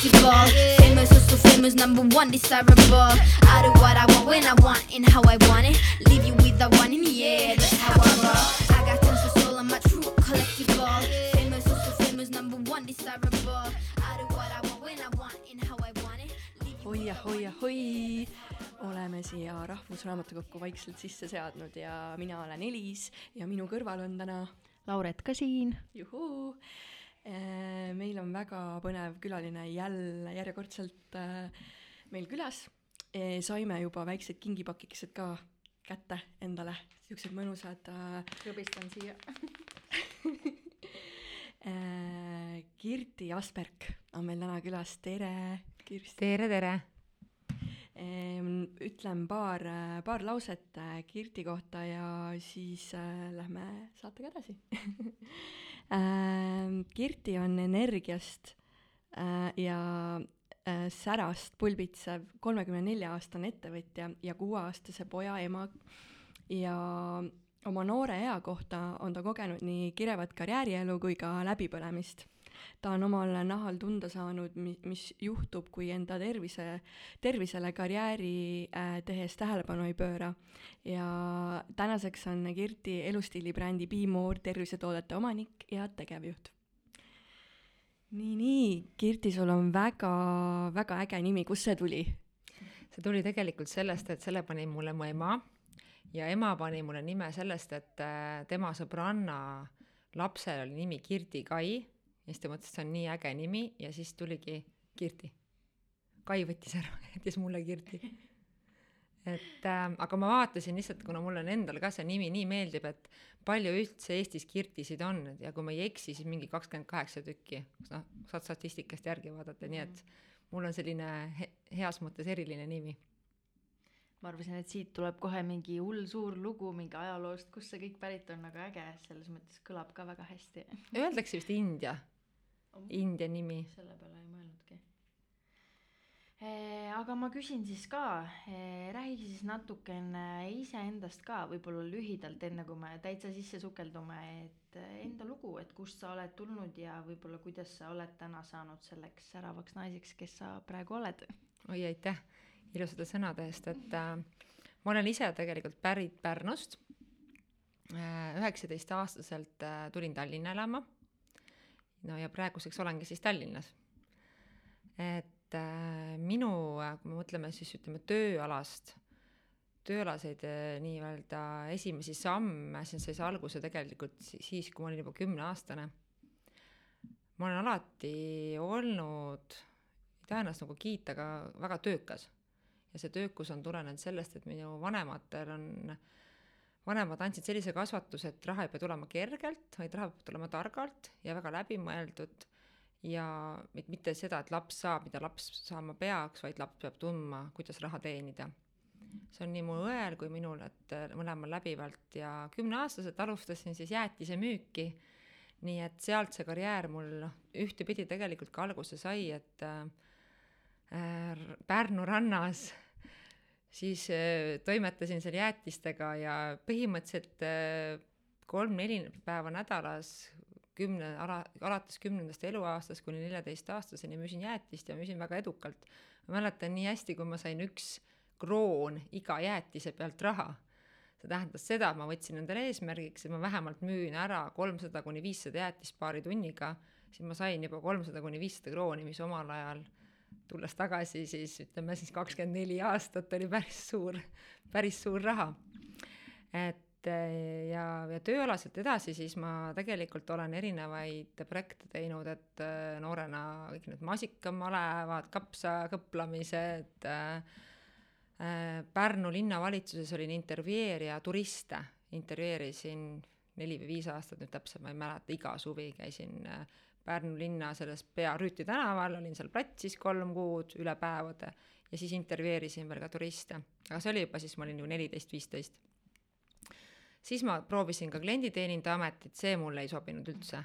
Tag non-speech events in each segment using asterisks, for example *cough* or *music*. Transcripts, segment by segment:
collectible. Famous, oh so famous, number one desirable. I do what I want when I want and how I want it. Leave you with the one in the air, that's how I roll. I got tons of soul, I'm a true collectible. Famous, oh so famous, number one desirable. I do what I want when I want and how I want it. Leave you oi ahoi ahoi, oleme siia Rahvusraamatukokku vaikselt sisse seadnud ja mina olen Elis ja minu kõrval on täna Lauret ka siin. juhuu. Meil on väga põnev külaline jälle järjekordselt äh, meil külas. saime juba väiksed kingipakikesed ka kätte endale, siuksed mõnusad äh, krõbistan siia. *laughs* äh, Kirti Asperg on meil täna külas, tere Kirsti. tere, tere. Ütlen paar, paar lauset äh, Kirti kohta ja siis äh, lähme saatega edasi *laughs* Kirti on energiast äh, ja äh, särast pulbitsev kolmekümne nelja aastane ettevõtja ja kuueaastase poja ema. Ja oma noore ea kohta on ta kogenud nii kirevat karjäärielu kui ka läbipõlemist ta on omal nahal tunda saanud, mi-, mis juhtub, kui enda tervise, tervisele karjääri äh, tehes tähelepanu ei pööra. ja tänaseks on Kirti elustiilibrändi Be More tervisetoodete omanik ja tegevjuht. nii, nii, Kirti, sul on väga, väga äge nimi, kust see tuli? see tuli tegelikult sellest, et selle pani mulle mu ema ja ema pani mulle nime sellest, et äh, tema sõbranna lapsel oli nimi Kirti Kai ja siis ta mõtles, et see on nii äge nimi ja siis tuligi Kirti. Kai võttis ära, *laughs* jättis mulle Kirti. et äh, aga ma vaatasin lihtsalt, kuna mulle on endale ka see nimi nii meeldib, et palju üldse Eestis Kirtisid on ja kui ma ei eksi, siis mingi kakskümmend kaheksa tükki, noh, saad statistikast järgi vaadata, nii et mul on selline he heas mõttes eriline nimi ma arvasin, et siit tuleb kohe mingi hull suur lugu mingi ajaloost, kust see kõik pärit on, aga äge, selles mõttes kõlab ka väga hästi. Öeldakse vist India, India nimi. selle peale ei mõelnudki. aga ma küsin siis ka, räägi siis natukene iseendast ka, võib-olla lühidalt, enne kui me täitsa sisse sukeldume, et enda lugu, et kust sa oled tulnud ja võib-olla kuidas sa oled täna saanud selleks säravaks naiseks, kes sa praegu oled? oi, aitäh ilusate sõnade eest, et äh, ma olen ise tegelikult pärit Pärnust. üheksateistaastaselt äh, tulin Tallinna elama. No ja praeguseks olengi siis Tallinnas. et äh, minu, kui me mõtleme siis ütleme tööalast, tööalaseid äh, nii-öelda esimesi samme, siis sai see alguse tegelikult siis, kui ma olin juba kümneaastane. ma olen alati olnud, ei taha ennast nagu kiita, aga väga töökas ja see töökus on tulenenud sellest, et minu vanematel on, vanemad andsid sellise kasvatuse, et raha ei pea tulema kergelt, vaid raha peab tulema targalt ja väga läbimõeldud ja mitte seda, et laps saab, mida laps saama peaks, vaid laps peab tundma, kuidas raha teenida. see on nii mu õel kui minul, et mõlemal läbivalt ja kümneaastaselt alustasin siis jäätisemüüki, nii et sealt see karjäär mul noh, ühtepidi tegelikult ka alguse sai, et äh, Pärnu rannas, siis äh, toimetasin seal jäätistega ja põhimõtteliselt äh, kolm-neli päeva nädalas kümne, ala, alates kümnendast eluaastast kuni neljateistaastaseni müüsin jäätist ja müüsin väga edukalt. ma mäletan nii hästi, kui ma sain üks kroon iga jäätise pealt raha. see tähendas seda, et ma võtsin endale eesmärgiks, et ma vähemalt müün ära kolmsada kuni viissada jäätist paari tunniga, siis ma sain juba kolmsada kuni viissada krooni, mis omal ajal tulles tagasi, siis ütleme siis kakskümmend neli aastat oli päris suur, päris suur raha. et ja, ja tööalaselt edasi, siis ma tegelikult olen erinevaid projekte teinud, et eh, noorena kõik need maasikamaalevad, kapsakõplamised äh,, Pärnu linnavalitsuses olin intervjueerija turiste, intervjueerisin neli või viis aastat, nüüd täpselt ma ei mäleta, iga suvi käisin äh, Pärnu linna selles Pea Rüüti tänaval, olin seal platsis kolm kuud üle päevade ja siis intervjueerisin veel ka turiste. aga see oli juba siis, ma olin ju neliteist, viisteist. siis ma proovisin ka klienditeenindaja ametit, see mulle ei sobinud üldse.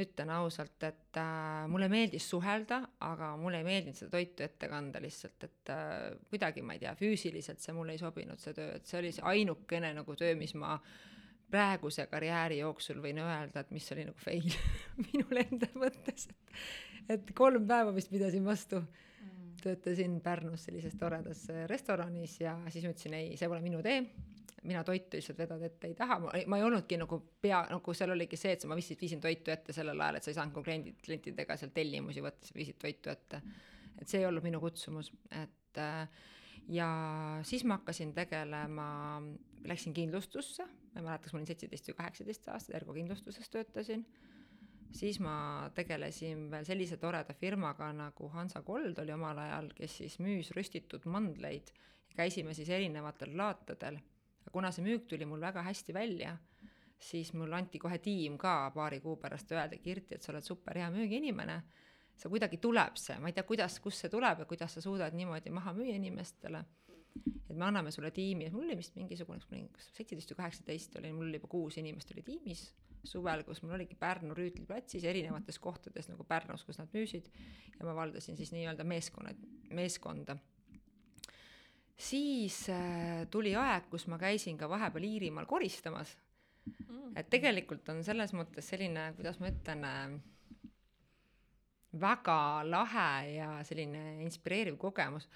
ütlen ausalt, et äh, mulle meeldis suhelda, aga mulle ei meeldinud seda toitu ette kanda lihtsalt, et äh, kuidagi ma ei tea, füüsiliselt see mulle ei sobinud, see töö, et see oli see ainukene nagu töö, mis ma äh, praeguse karjääri jooksul võin öelda, et mis oli nagu fail *laughs* minul enda mõttes, et et kolm päeva vist pidasin vastu. Mm.. töötasin Pärnus sellises toredas restoranis ja siis ma ütlesin ei, see pole minu tee. Mina toitu lihtsalt vedada ette ei taha, ma, ei olnudki nagu pea, nagu seal oligi see, et ma lihtsalt viisin toitu ette sellel ajal, et sa ei saanud nagu kliendid, klientidega seal tellimusi võtta, sa viisid toitu ette. et see ei olnud minu kutsumus, et äh, ja siis ma hakkasin tegelema, läksin kindlustusse, ma ei mäleta, kas ma olin seitseteist või kaheksateist aastat, Ergo kindlustuses töötasin. siis ma tegelesin veel sellise toreda firmaga nagu Hansa Gold oli omal ajal, kes siis müüs röstitud mandleid. käisime siis erinevatel laatadel kuna see müük tuli mul väga hästi välja, siis mul anti kohe tiim ka paari kuu pärast öelda Kirti, et sa oled super hea müügiinimene. Sa kuidagi tuleb see, ma ei tea, kuidas, kust see tuleb ja kuidas sa suudad niimoodi maha müüa inimestele. et me anname sulle tiimi, et mul oli vist mingisugune, kas ma olin seitseteist või kaheksateist olin, mul oli juba kuus inimest oli tiimis suvel, kus mul oligi Pärnu Rüütli platsis erinevates kohtades nagu Pärnus, kus nad müüsid. Ja ma valdasin siis nii-öelda meeskonnad, meeskonda. Siis äh, tuli aeg, kus ma käisin ka vahepeal Iirimaal koristamas. Mm.. et tegelikult on selles mõttes selline, kuidas ma ütlen äh,, väga lahe ja selline inspireeriv kogemus.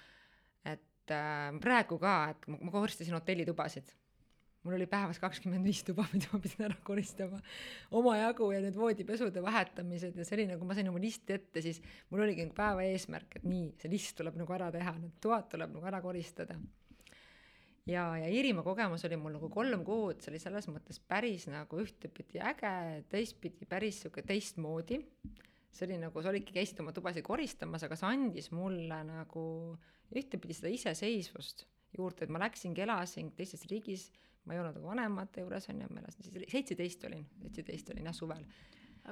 et äh, praegu ka, et ma koristasin hotellitubasid mul oli päevas kakskümmend viis tuba, mida ma pidin ära koristama omajagu ja need voodipesude vahetamised ja oli nagu, ma sain oma listi ette, siis mul oligi nagu päeva eesmärk, et nii, see list tuleb nagu ära teha, need toad tuleb nagu ära koristada. ja, ja Iirimaa kogemus oli mul nagu kolm kuud, see oli selles mõttes päris nagu ühtepidi äge, teistpidi päris sihuke teistmoodi. See oli nagu, sa olidki, käisid oma tubasid koristamas, aga see andis mulle nagu ühtepidi seda iseseisvust juurde, et ma läksingi, elasin teises riigis ma ei olnud nagu vanemate juures on ju, ma elasin siis, seitseteist olin, seitseteist olin jah, suvel.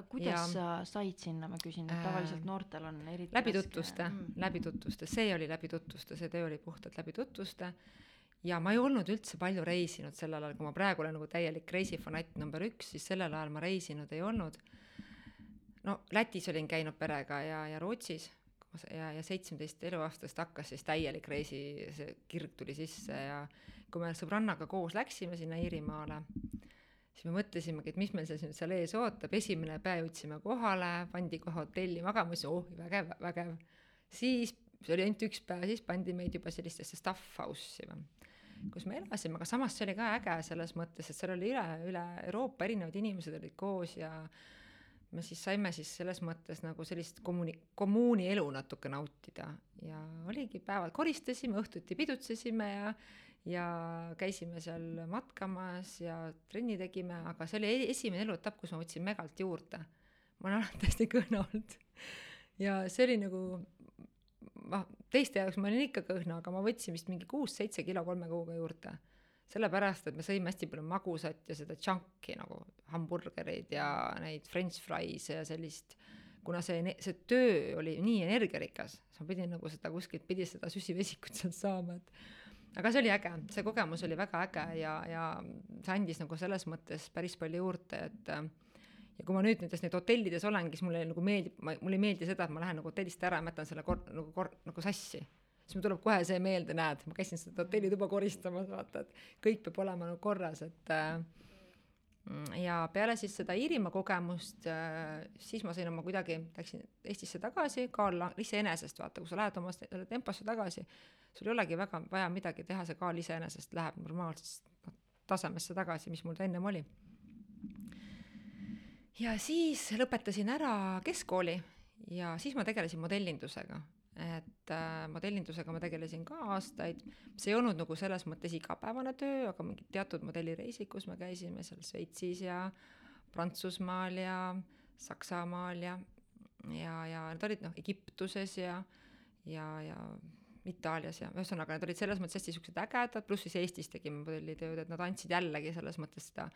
kuidas ja, sa said sinna, ma küsin, et tavaliselt äh, noortel on eriti läbi tutvuste mm., läbi tutvuste, see oli läbi tutvuste, see töö oli puhtalt läbi tutvuste ja ma ei olnud üldse palju reisinud sellel ajal, kui ma praegu olen nagu täielik reisifanatt number üks, siis sellel ajal ma reisinud ei olnud. No Lätis olin käinud perega ja, ja Rootsis ja, ja seitsmeteist eluaastast hakkas siis täielik reisi, see kirg tuli sisse ja kui me sõbrannaga koos läksime sinna Iirimaale, siis me mõtlesimegi, et mis meil seal, seal ees ootab, esimene päev jõudsime kohale, pandi kohe hotelli magama, siis oh, vägev, vägev. siis, see oli ainult üks päev, siis pandi meid juba sellistesse staff house'i või kus me elasime, aga samas see oli ka äge selles mõttes, et seal oli üle, üle Euroopa erinevad inimesed olid koos ja me siis saime siis selles mõttes nagu sellist kommuni-, kommuuni elu natuke nautida ja oligi päevad koristasime, õhtuti pidutsesime ja ja käisime seal matkamas ja trenni tegime, aga see oli e-, esimene eluetapp, kus ma võtsin megalt juurde. ma olen alati hästi kõhna olnud. ja see oli nagu, noh, teiste jaoks ma olin ikka kõhna, aga ma võtsin vist mingi kuus-seitse kilo kolme kuuga juurde. Sellepärast, et me sõime hästi palju magusat ja seda junk'i nagu hamburgereid ja neid french fries'e ja sellist kuna see, see töö oli nii energiarikas, sa pidid nagu seda kuskilt, pidi seda süsivesikut sealt saama, et aga see oli äge, see kogemus oli väga äge ja, ja see andis nagu selles mõttes päris palju juurde, et ja kui ma nüüd nendes neid hotellides olengi, siis mulle nagu meeldib, ma, mulle ei meeldi seda, et ma lähen nagu hotellist ära ja ma jätan selle kor-, nagu kor-, nagu sassi. Siis mul tuleb kohe see meelde, näed, ma käisin seda hotellituba koristamas, vaata, et kõik peab olema nagu korras, et äh, ja peale siis seda Iirimaa kogemust äh,, siis ma sain oma kuidagi, läksin Eestisse tagasi, kaal iseenesest, vaata, kui sa lähed oma temposse tagasi, sul ei olegi väga vaja midagi teha, see kaal iseenesest läheb normaalsest noh, tasemesse tagasi, mis mul ta ennem oli. ja siis lõpetasin ära keskkooli ja siis ma tegelesin modellindusega, et äh, modellindusega ma tegelesin ka aastaid, see ei olnud nagu selles mõttes igapäevane töö, aga mingid teatud modellireisid, kus me käisime seal Šveitsis ja Prantsusmaal ja Saksamaal ja, ja, ja need olid noh, Egiptuses ja, ja, ja Itaalias ja ühesõnaga nad olid selles mõttes hästi siuksed ägedad, pluss siis Eestis tegime modellitööd, et nad andsid jällegi selles mõttes seda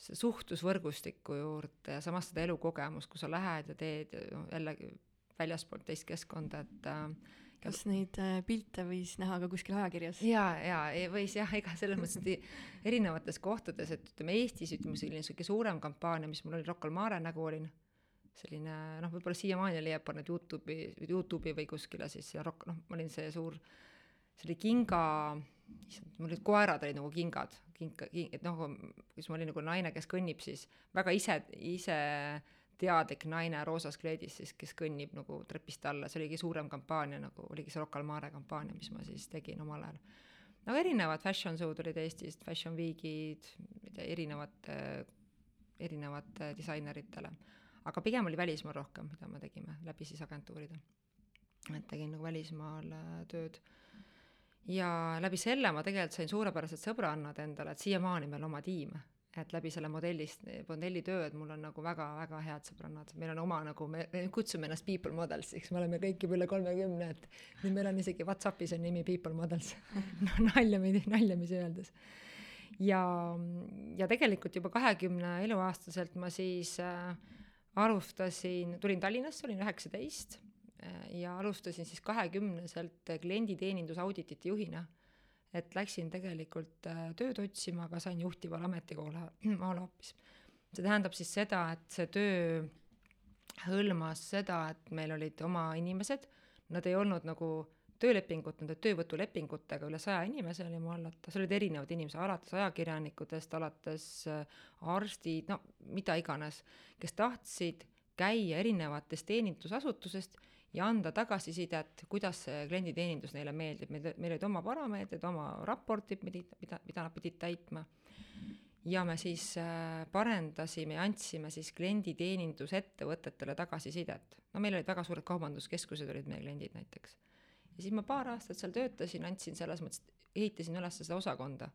suhtlusvõrgustikku juurde ja samas seda elukogemust, kui sa lähed ja teed ja noh, jällegi väljaspoolt teist keskkonda, et äh, kas neid äh, pilte võis näha ka kuskil ajakirjas? ja, ja võis jah, ega selles mõttes, et erinevates kohtades, et ütleme Eestis ütleme selline sihuke suurem kampaania, mis mul oli Rocca al Mare nagu olin selline noh, võib-olla siiamaani leiab need Youtube'i, Youtube'i või kuskile siis rock, noh, ma olin see suur, see oli kinga, issand, mul olid koerad olid nagu kingad, kinka, king, et noh, kus ma olin nagu naine, kes kõnnib siis väga ise, ise teadlik naine roosas kleidis siis, kes kõnnib nagu trepist alla, see oli kõige suurem kampaania nagu, oligi see Rocca al Mare kampaania, mis ma siis tegin omal ajal. no erinevad fashion show'd olid Eestist, Fashion Weekid, ma ei tea, erinevate, erinevate disaineritele. aga pigem oli välismaal rohkem, mida me tegime läbi siis agentuuride. et tegin nagu välismaal äh, tööd ja läbi selle ma tegelikult sain suurepärased sõbrannad endale, et siiamaani meil oma tiim et läbi selle modellist, modellitöö, et mul on nagu väga-väga head sõbrannad, meil on oma nagu, me kutsume ennast people models'iks, me oleme kõik juba üle kolmekümne, et nüüd meil on isegi Whatsappis on nimi people models. *laughs* No naljamisi, naljamisi öeldes. ja, ja tegelikult juba kahekümne eluaastaselt ma siis äh, alustasin, tulin Tallinnasse, olin üheksateist äh, ja alustasin siis kahekümneselt klienditeenindusauditite juhina et läksin tegelikult äh, tööd otsima, aga sain juhtivale ametikohale *clears throat* maale hoopis. see tähendab siis seda, et see töö hõlmas seda, et meil olid oma inimesed, nad ei olnud nagu töölepingut, nende töövõtulepingutega üle saja inimese oli mu hallata, seal olid erinevad inimesed, alates ajakirjanikudest, alates äh, arstid, no mida iganes, kes tahtsid käia erinevatest teenindusasutusest ja anda tagasisidet, kuidas see klienditeenindus neile meeldib, meil, meil olid oma parameetrid, oma raportid, mida, mida, mida nad pidid täitma. ja me siis äh, parendasime ja andsime siis klienditeenindusettevõtetele tagasisidet. no meil olid väga suured kaubanduskeskused olid meie kliendid näiteks. ja siis ma paar aastat seal töötasin, andsin selles mõttes, ehitasin üles seda osakonda.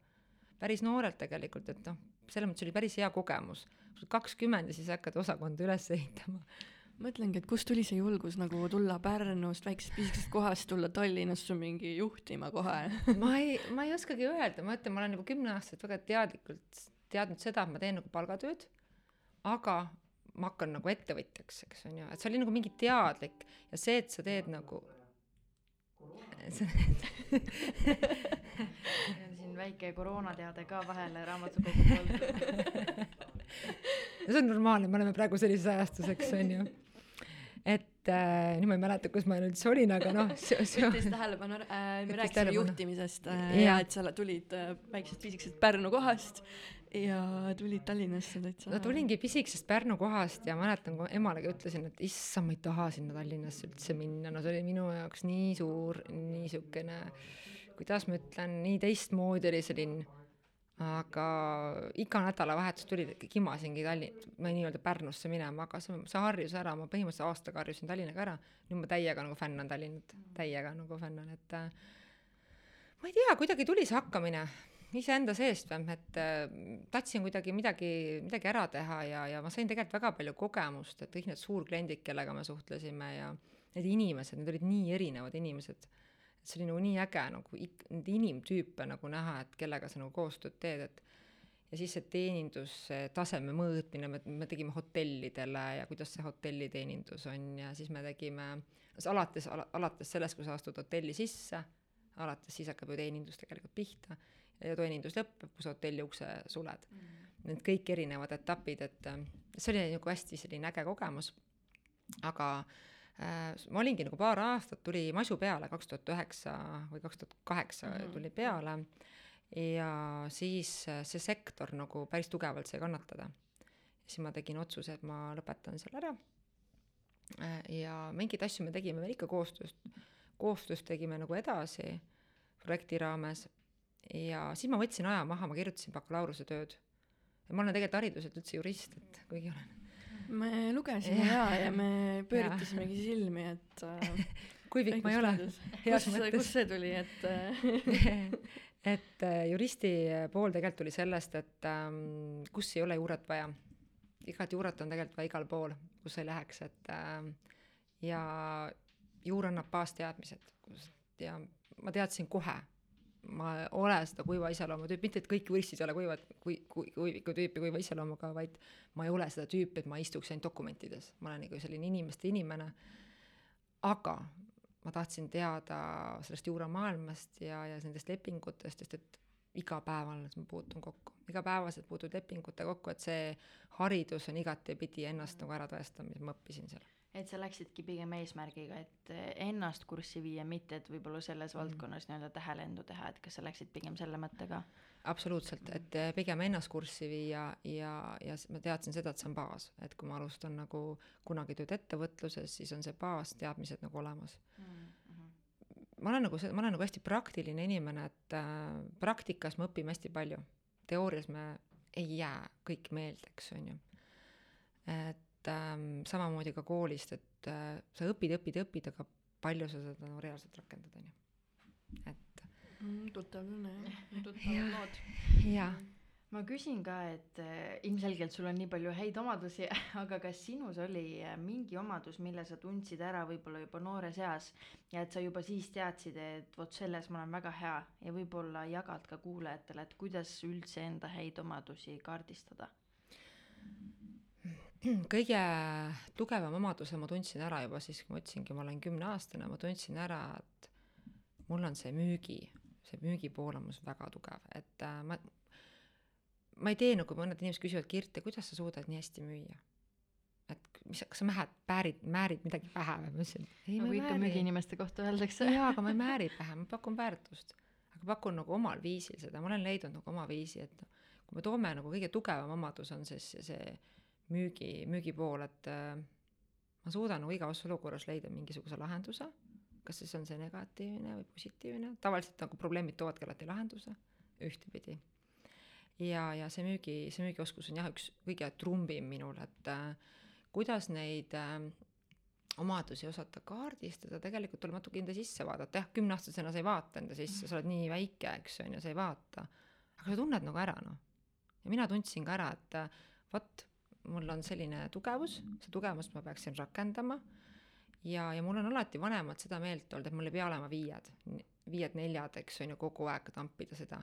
päris noorelt tegelikult, et noh, selles mõttes oli päris hea kogemus. kakskümmend ja siis hakkad osakonda üles ehitama mõtlengi, et kust tuli see julgus nagu tulla Pärnust, väiksest pisikesest kohast, tulla Tallinnasse mingi juhtima kohe? *laughs* Ma ei, ma ei oskagi öelda, ma ütlen, ma olen juba kümme aastat väga teadlikult teadnud seda, et ma teen nagu palgatööd, aga ma hakkan nagu ettevõtjaks, eks on ju, et see oli nagu mingi teadlik ja see, et sa teed nagu *laughs* siin väike koroonateade ka vahele raamatukogu poolt. *laughs* See on normaalne, me oleme praegu sellises ajastus, eks on ju et äh, nüüd ma ei mäleta, kus ma üldse olin, aga noh *laughs* võttis tähelepanu äh,, me rääkisime juhtimisest äh, ja. ja et sa tulid äh, väiksest pisikesest Pärnu kohast ja tulid Tallinnasse täitsa. no tulingi pisikesest Pärnu kohast ja mäletan, kui emale ka ütlesin, et issand, ma ei taha sinna Tallinnasse üldse minna, no see oli minu jaoks nii suur, nii siukene, kuidas ma ütlen, nii teistmoodi oli see linn aga iga nädalavahetus tuli, kimasingi Tallinn-, ma nii-öelda Pärnusse minema, aga see, see harjus ära, ma põhimõtteliselt aastaga harjusin Tallinnaga ära, nüüd ma täiega nagu fännan Tallinnat, täiega nagu fännan, et äh, ma ei tea, kuidagi tuli see hakkamine iseenda seest või, et äh, tahtsin kuidagi midagi, midagi ära teha ja, ja ma sain tegelikult väga palju kogemust, et kõik need suurkliendid, kellega me suhtlesime ja need inimesed, need olid nii erinevad inimesed see oli nagu nii äge nagu neid inimtüüpe nagu näha, et kellega sa nagu koostööd teed, et ja siis see teeninduse taseme mõõtmine, me, me tegime hotellidele ja kuidas see hotelliteenindus on ja siis me tegime, alates ala,, alates sellest, kui sa astud hotelli sisse, alates siis hakkab ju teenindus tegelikult pihta ja teenindus lõpeb, kui sa hotelli ukse suled. Mm.. Need kõik erinevad etapid, et see oli nagu hästi selline äge kogemus, aga Äh, ma olingi nagu paar aastat, tuli masu peale, kaks tuhat üheksa või kaks tuhat kaheksa mhm. tuli peale ja siis äh, see sektor nagu päris tugevalt sai kannatada. siis ma tegin otsuse, et ma lõpetan selle ära. Äh, ja mingeid asju me tegime veel ikka koostöös, koostöös tegime nagu edasi projekti raames ja siis ma võtsin aja maha, ma kirjutasin bakalaureusetööd. ma olen tegelikult hariduselt üldse jurist, et kuigi olen me lugesime ja, ja me pööritasimegi silmi, et äh, *laughs* kuivik ma ei ole. kus, kust see tuli, et äh, *laughs* et äh, juristi pool tegelikult tuli sellest, et ähm, kus ei ole juuret vaja. igat juuret on tegelikult vaja igal pool, kus ei läheks, et äh, ja juur annab baasteadmised. Ja ma teadsin kohe ma ole seda kuiva iseloomu tüüpi, mitte et kõik juristid ei ole kuivad, kui, kui, kuiviku tüüpi kuiva iseloomuga, vaid ma ei ole seda tüüpi, et ma istuks ainult dokumentides, ma olen nagu selline inimeste inimene. aga ma tahtsin teada sellest juuramaailmast ja, ja nendest lepingutest, sest et igapäevaselt ma puutun kokku, igapäevaselt puutud lepingute kokku, et see haridus on igatepidi ennast nagu ära tõestamas, ma õppisin seal et sa läksidki pigem eesmärgiga, et ennast kurssi viia, mitte et võib-olla selles Mhm. valdkonnas nii-öelda tähelendu teha, et kas sa läksid pigem selle mõttega? absoluutselt, et eh, pigem ennast kurssi viia ja, ja ma teadsin seda, et see on baas, et kui ma alustan nagu kunagi tööd ettevõtluses, siis on see baas, teadmised nagu olemas. ma olen nagu see, ma olen nagu hästi praktiline inimene, et äh, praktikas me õpime hästi palju. teoorias me ei jää kõik meelde, eks on ju. et ähm, samamoodi ka koolist, et äh, sa õpid, õpid, õpid, aga palju sa seda nagu reaalselt rakendad, on ju. et Mm, tuttav tunne jah, *laughs* tuttavad Jah. lood. jaa ma küsin ka, et äh, ilmselgelt sul on nii palju häid omadusi, *laughs* aga kas sinus oli äh, mingi omadus, mille sa tundsid ära võib-olla juba noores eas ja et sa juba siis teadsid, et vot selles ma olen väga hea ja võib-olla jagad ka kuulajatele, et kuidas üldse enda häid omadusi kaardistada? *clears throat* kõige tugevam omaduse ma tundsin ära juba siis, kui ma ütlesingi, ma olen kümneaastane, ma tundsin ära, et mul on see müügi, see müügipool on mul väga tugev, et äh, ma, ma ei tee nagu mõned inimesed küsivad Kirte, kuidas sa suudad nii hästi müüa? et mis, kas sa mähed, päärid, määrid midagi pähe või? ma ütlesin, ei ma nagu ei ikka määri. müügiinimeste kohta öeldakse. jaa, aga ma ei määri pähe, ma pakun väärtust. aga pakun nagu omal viisil seda, ma olen leidnud nagu oma viisi, et kui me toome nagu kõige tugevam omadus on siis see, see müügi, müügipool, et äh, ma suudan nagu igas olukorras leida mingisuguse lahenduse, kas siis on see negatiivne või positiivne, tavaliselt nagu probleemid toovadki alati lahenduse, ühtepidi. ja, ja see müügi, see müügioskus on jah, üks kõige trumbim minul, et äh, kuidas neid äh, omadusi osata kaardistada, tegelikult tuleb natuke enda sisse vaadata, jah, kümneaastasena sa ei vaata enda sisse, sa oled nii väike, eks on ju, sa ei vaata. aga sa tunned nagu ära, noh. ja mina tundsin ka ära, et äh, vot, mul on selline tugevus, see tugevust ma peaksin rakendama ja, ja mul on alati vanemad seda meelt olnud, et mul ei pea olema viied, viied-neljad, eks on ju, kogu aeg tampida seda.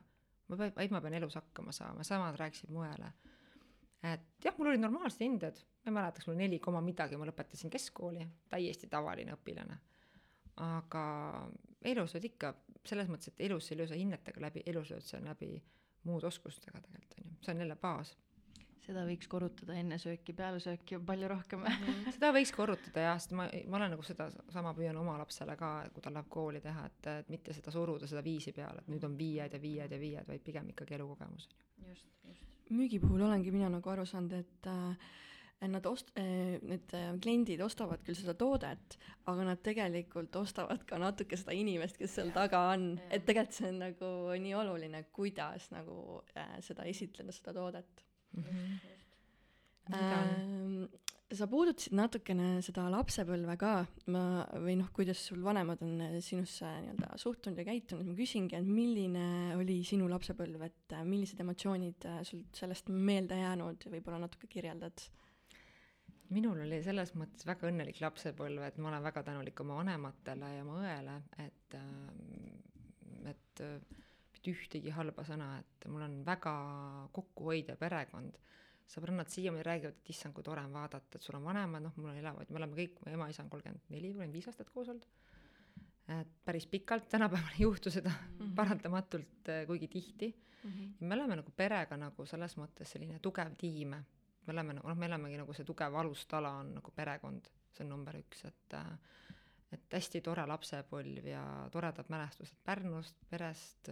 ma pean, vaid ma pean elus hakkama saama, samad rääkisid muele. et jah, mul olid normaalsed hinded, ma ei mäleta, kas mul neli koma midagi, ma lõpetasin keskkooli, täiesti tavaline õpilane. aga elus oled ikka, selles mõttes, et elus ei löö sa hinnetega läbi, elus lööd sa läbi muude oskustega tegelikult, on ju, see on jälle baas seda võiks korrutada enne sööki, peale sööki palju rohkem seda võiks korrutada jah, sest ma, ma olen nagu seda sama püüan oma lapsele ka, kui ta läheb kooli teha, et, et mitte seda suruda, seda viisi peale, et nüüd on viied ja viied ja viied, vaid pigem ikkagi elukogemus. just, just. müügi puhul olengi mina nagu aru saanud, et äh, nad ost- äh,, need äh, kliendid ostavad küll seda toodet, aga nad tegelikult ostavad ka natuke seda inimest, kes seal taga on, et tegelikult see on nagu nii oluline, kuidas nagu äh, seda esitleda, seda toodet. Ähm, sa puudutasid natukene seda lapsepõlve ka, ma, või noh, kuidas sul vanemad on äh, sinusse nii-öelda suhtunud ja käitunud, ma küsingi, et milline oli sinu lapsepõlv, et äh, millised emotsioonid äh, sul sellest meelde jäänud? Võib-olla natuke kirjeldad? minul oli selles mõttes väga õnnelik lapsepõlv, et ma olen väga tänulik oma vanematele ja oma õele, et, et mitte ühtegi halba sõna, et mul on väga kokkuhoidev perekond. sõbrannad siiamaani räägivad, et issand, kui tore on vaadata, et sul on vanemad, noh, mul elavad, me oleme kõik, mu ema-isa on kolmkümmend neli, kolmkümmend viis aastat koos olnud. et päris pikalt, tänapäeval *laughs* ei juhtu seda mm -hmm. paratamatult kuigi tihti mm. -hmm. ja me oleme nagu perega nagu selles mõttes selline tugev tiim me oleme nagu noh, me olemegi nagu see tugev alustala on nagu perekond, see on number üks, et et hästi tore lapsepõlv ja toredad mälestused Pärnust, perest,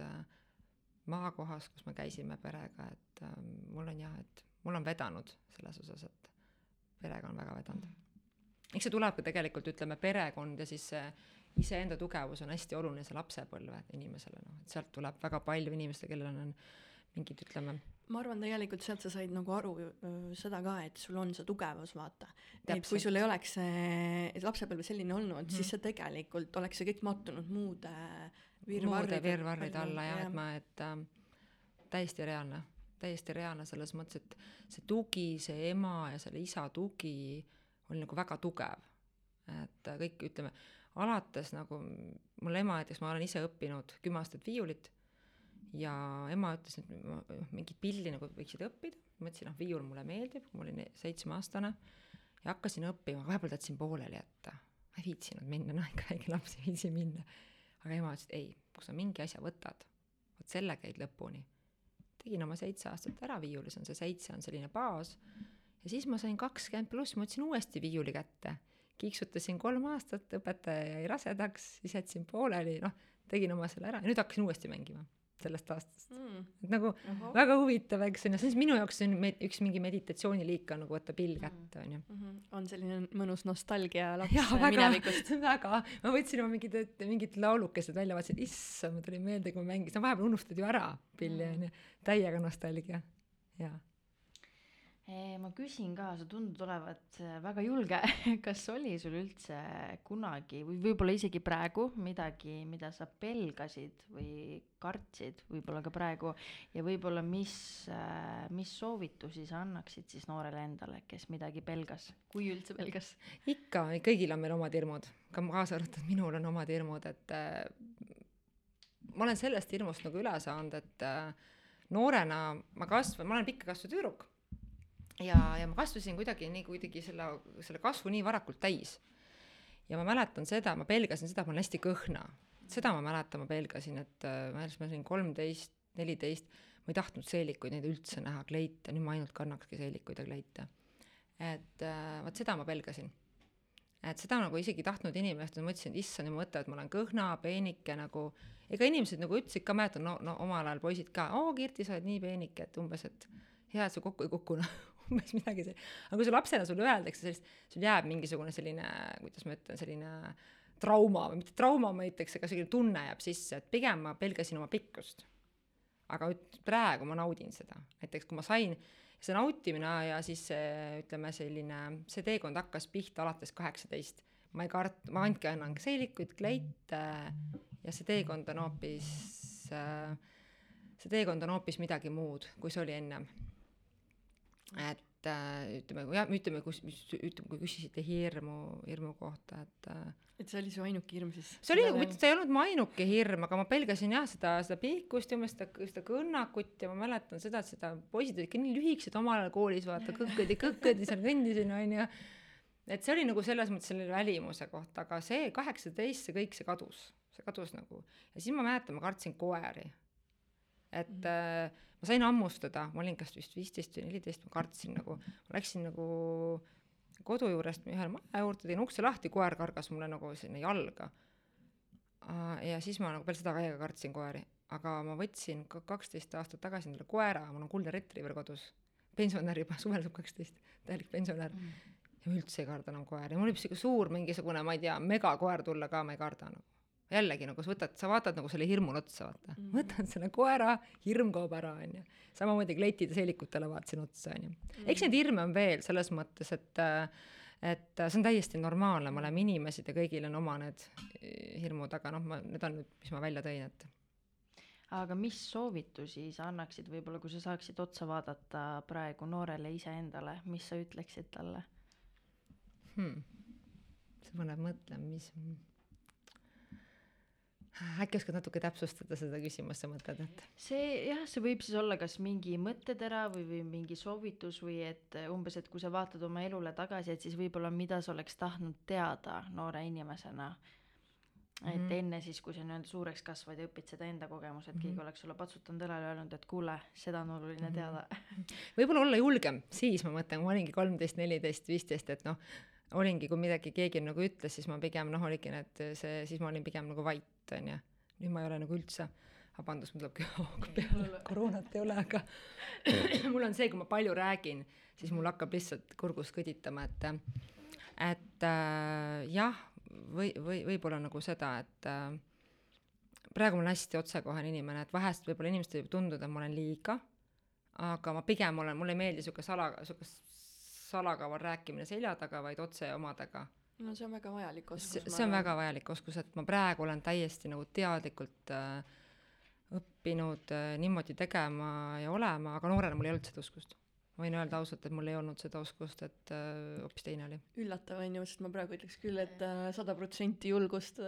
maakohas, kus me käisime perega, et äh, mul on jah, et mul on vedanud selles osas, et perega on väga vedanud. eks see tuleb ka tegelikult, ütleme, perekond ja siis see iseenda tugevus on hästi oluline see lapsepõlve inimesele, noh, et sealt tuleb väga palju inimestele, kellel on mingid, ütleme ma arvan, tegelikult sealt sa said nagu aru öö, seda ka, et sul on see tugevus, vaata. et kui sul ei oleks see lapsepõlv selline olnud mm, -hmm. siis sa tegelikult oleks see kõik mattunud muude virvarride, muude virvarride alla jah, et ma, et äh, täiesti reaalne, täiesti reaalne selles mõttes, et see tugi, see ema ja selle isa tugi oli nagu väga tugev. et äh, kõik, ütleme, alates nagu, mul ema näiteks, ma olen ise õppinud kümme aastat viiulit ja ema ütles, et ma mingit pilli nagu võiksid õppida, ma ütlesin, noh, viiul mulle meeldib, ma olin seitsmeaastane ja hakkasin õppima, vahepeal tahtsin pooleli jätta, ma ei viitsinud minna, noh, ikka väike laps ei viitsi minna. Aga ema ütles, et ei, kui sa mingi asja võtad, vot selle käid lõpuni. tegin oma seitse aastat ära viiulis, on see seitse on selline baas ja siis ma sain kakskümmend pluss, ma võtsin uuesti viiuli kätte. kiiksutasin kolm aastat, õpetaja jäi rasedaks, siis jätsin pooleli, noh, tegin oma selle ära ja nüüd hakkasin uuesti mängima sellest aastast mm.. et nagu Ohoh. väga huvitav, eks on ju, siis minu jaoks see on me- üks mingi meditatsiooniliik on nagu võtta pill kätte, on ju Mm -hmm. on selline mõnus nostalgia *laughs* laps äh, väga minevikust. *laughs* väga, ma võtsin oma mingid, mingid laulukesed välja, vaatasin, issand, mul tuli meelde, kui ma mängisin, vahepeal unustad ju ära pilli Mm. onju, täiega nostalgia, jaa. Ma küsin ka, sa tundud olevat äh, väga julge, *laughs* kas oli sul üldse kunagi või võib-olla isegi praegu midagi, mida sa pelgasid või kartsid, võib-olla ka praegu? Ja võib-olla mis, mis soovitusi sa annaksid siis noorele endale, kes midagi pelgas, kui üldse pelgas? *laughs* ikka, kõigil on meil omad hirmud, ka kaasa arvatud minul on omad hirmud, et äh, ma olen sellest hirmust nagu üle saanud, et äh, noorena ma kasvan, ma olen pikka kasvu tüdruk ja, ja ma kasvasin kuidagi nii kuidagi selle, selle kasvu nii varakult täis. ja ma mäletan seda, ma pelgasin seda, et ma olen hästi kõhna. seda ma mäletan, ma pelgasin, et äh, ma olin kolmteist, neliteist, ma ei tahtnud seelikuid neid üldse näha, kleite, nüüd ma ainult kannakski seelikuid ja kleite. et äh, vot seda ma pelgasin et seda nagu isegi tahtnud inimesed, ma mõtlesin, et issand, ma mõtlen, et ma olen kõhna, peenike nagu, ega inimesed nagu ütlesid ka, mäletan, no, no omal ajal poisid ka, oo Kirti, sa oled nii peenike, et umbes, et hea, et sa kokku ei kukku, noh, umbes *laughs* midagi sellist. aga kui su lapsena sulle öeldakse sellist, sul jääb mingisugune selline, kuidas ma ütlen, selline trauma või mitte trauma, ma ei ütleks, aga selline tunne jääb sisse, et pigem ma pelgasin oma pikkust. aga praegu ma naudin seda, näiteks kui ma sain see nautimine ja siis ütleme selline see teekond hakkas pihta alates kaheksateist ma ei kart- ma andke annan seelikuid kleite ja see teekond on hoopis see teekond on hoopis midagi muud kui see oli ennem et äh, ütleme jah ütleme kus mis ütleme kui küsisite hirmu hirmu kohta et äh, et see oli su ainuke hirm siis? see oli nagu mitte, see ei olnud mu ainuke hirm, aga ma pelgasin jah seda, seda pihkust ja umbes seda, seda kõnnakut ja ma mäletan seda, et seda poisid olid ikka nii lühikesed omal ajal koolis, vaata kõkkõdi, kõkkõdi seal kõndisin onju. et see oli nagu selles mõttes selle välimuse kohta, aga see kaheksateist, see kõik, see kadus, see kadus nagu ja siis ma mäletan, ma kartsin koeri. et mm -hmm. Ma sain hammustada, ma olin kas vist viisteist või neliteist, ma kartsin nagu, läksin nagu kodu juurest ühele maja juurde, tegin ukse lahti, koer kargas mulle nagu sinna jalga. ja siis ma nagu peale seda täiega kartsin koeri, aga ma võtsin ka kaksteist aastat tagasi endale koera, mul on kuldne retriiver kodus, pensionär juba, suvel saab kaksteist, täielik pensionär Mm. ja ma üldse ei karda enam koeri, mul võib siuke suur mingisugune, ma ei tea, megakoer tulla ka, ma ei karda nagu. Jällegi nagu sa võtad, sa vaatad nagu selle hirmule otsa, vaata mm, Mhm. -hmm. võtad selle koera, hirm kaob ära, onju. samamoodi kleitide seelikutele vaatasin otsa, onju. eks neid hirme on veel selles mõttes, et et see on täiesti normaalne, me oleme inimesed ja kõigil on oma need äh, hirmud, aga noh, ma, need on nüüd, mis ma välja tõin, et aga mis soovitusi sa annaksid, võib-olla kui sa saaksid otsa vaadata praegu noorele iseendale, mis sa ütleksid talle? hmm.. see paneb mõtlema, mis äkki oskad natuke täpsustada seda küsimust, sa mõtled, et see jah, see võib siis olla kas mingi mõttetera või, või mingi soovitus või et umbes, et kui sa vaatad oma elule tagasi, et siis võib-olla mida sa oleks tahtnud teada noore inimesena. et Mhm. enne siis, kui sa nii-öelda suureks kasvad ja õpid seda enda kogemust, et keegi Mhm. oleks sulle patsutanud õlale ja öelnud, et kuule, seda on oluline Mhm. teada. võib-olla olla julgem, siis ma mõtlen, kui ma olingi kolmteist, neliteist, viisteist, et noh, olingi, kui midagi keegi nagu ütles, siis ma pigem noh, oligi need see, siis ma olin pigem nagu vait, onju. nüüd ma ei ole nagu üldse, vabandust, mul tuleb köhahoog peale, koroonat ei ole, aga *laughs* mul on see, kui ma palju räägin, siis mul hakkab lihtsalt kurgus kõditama, et et äh, jah, või, või võib-olla nagu seda, et äh, praegu ma olen hästi otsekohene inimene, et vahest võib-olla inimestele võib tunduda, et ma olen liiga, aga ma pigem olen, mulle ei meeldi sihuke sala, sihuke salakaval rääkimine selja taga, vaid otse omadega. no see on väga vajalik oskus see, on väga vajalik oskus, et ma praegu olen täiesti nagu teadlikult äh, õppinud äh, niimoodi tegema ja olema, aga noorena mul ei olnud seda oskust. ma võin öelda ausalt, et mul ei olnud seda oskust, et äh, hoopis teine oli. üllatav on ju, sest ma praegu ütleks küll, et äh, sada protsenti julgust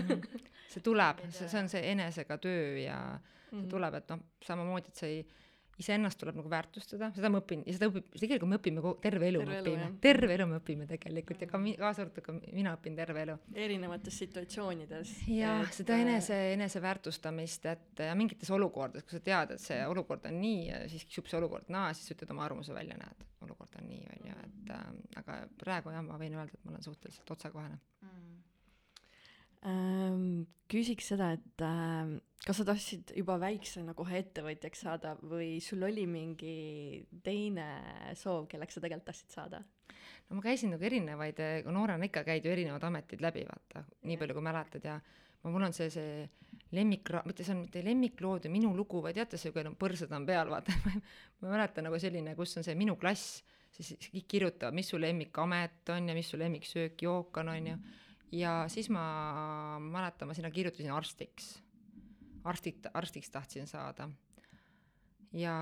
*laughs* see tuleb, see, see on see *laughs* enesega töö ja see tuleb, et noh, samamoodi, et sa ei iseennast tuleb nagu väärtustada, seda ma õpin ja seda õpib, tegelikult me õpime terve elu Terve õpime terve elu me õpime tegelikult ja ka mi-, kaasa arvatud ka mina õpin terve elu. erinevates situatsioonides. jah, äh, seda enese, eneseväärtustamist, et ja mingites olukordades, kui sa tead, et see olukord on nii ja siis kisub see olukord naa, siis ütled oma arvamuse välja, näed, olukord on nii, on ju, et äh, aga praegu jah, ma võin öelda, et ma olen suhteliselt otsekohene. ähm,. Küsiks seda, et ähm, kas sa tahtsid juba väiksena kohe ettevõtjaks saada või sul oli mingi teine soov, kelleks sa tegelikult tahtsid saada? no ma käisin nagu erinevaid, kui noorena ikka käid ju erinevad ametid läbi, vaata, nii palju kui mäletad ja ma, mul on see, see lemmik, mitte see on mitte lemmiklood ja minu lugu, vaid teate, no põrsad on peal, vaata ma mäletan nagu selline, kus on see minu klass, siis kõik kirjutavad, mis su lemmikamet on ja mis su lemmiksöök, jook on, onju. Ja siis ma mäletan, ma sinna kirjutasin arstiks. arstid, arstiks tahtsin saada. ja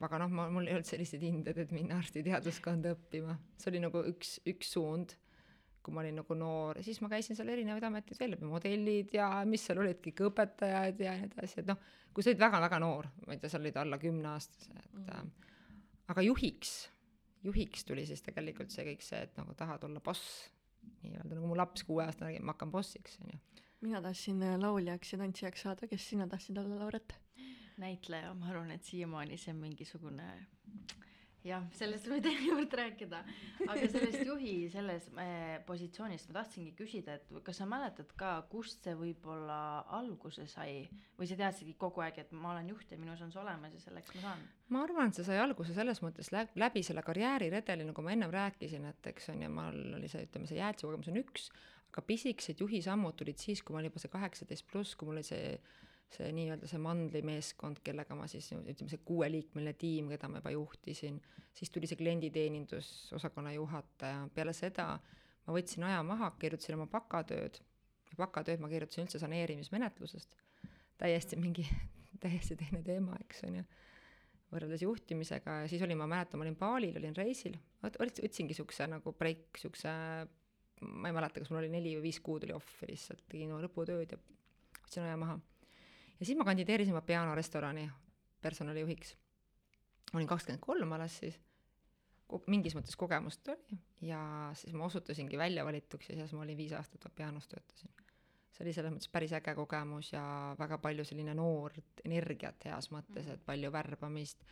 aga noh, ma, mul ei olnud selliseid hindeid, et minna arstiteaduskonda õppima, see oli nagu üks, üks suund, kui ma olin nagu noor siis ma käisin seal erinevaid ameteid välja, modellid ja mis seal olid, kõik õpetajad ja nii edasi, et noh, kui sa olid väga-väga noor, ma ei tea, sa olid alla kümneaastase, et mm -hmm. aga juhiks, juhiks tuli siis tegelikult see kõik see, et nagu tahad olla boss, nii-öelda nagu mu laps kuueaastane ma hakkan bossiks, onju. mina tahtsin äh, lauljaks ja tantsijaks saada, kes sina tahtsid olla, Lauret? näitleja, ma arvan, et siiamaani see on mingisugune jah, sellest võime teinekord rääkida, aga sellest juhi selles äh, positsioonist ma tahtsingi küsida, et kas sa mäletad ka, kust see võib-olla alguse sai või sa teadsidki kogu aeg, et ma olen juht ja minus on see olemas ja selleks ma saan? ma arvan, et see sai alguse selles mõttes lä- läbi selle karjääriredeli, nagu ma ennem rääkisin, et eks on ju, mul oli see, ütleme see jäätise kogemus on üks, aga pisikesed juhisammud tulid siis, kui ma olin juba see kaheksateist pluss, kui mul oli see see nii-öelda see mandlimeeskond, kellega ma siis ütleme, see kuueliikmeline tiim, keda ma juba juhtisin, siis tuli see klienditeenindusosakonna juhataja, peale seda ma võtsin aja maha, kirjutasin oma bakatööd bakatööd ma kirjutasin üldse saneerimismenetlusest, täiesti mingi, *laughs* täiesti teine teema, eks on ju võrreldes juhtimisega. Ja siis olin, ma mäletan, ma olin baalil, olin reisil, võtsingi siukse nagu break, siukse ma ei mäleta, kas mul oli neli või viis kuud oli off'i lihtsalt, tegin oma lõputööd ja võtsin aja maha. Ja siis ma kandideerisin oma pianorestorani personalijuhiks. olin kakskümmend kolm alles siis, mingis mõttes kogemust oli ja siis ma osutusingi väljavalituks ja siis ma olin viis aastat pianos töötasin see oli selles mõttes päris äge kogemus ja väga palju selline noort energiat heas mõttes, et palju värbamist,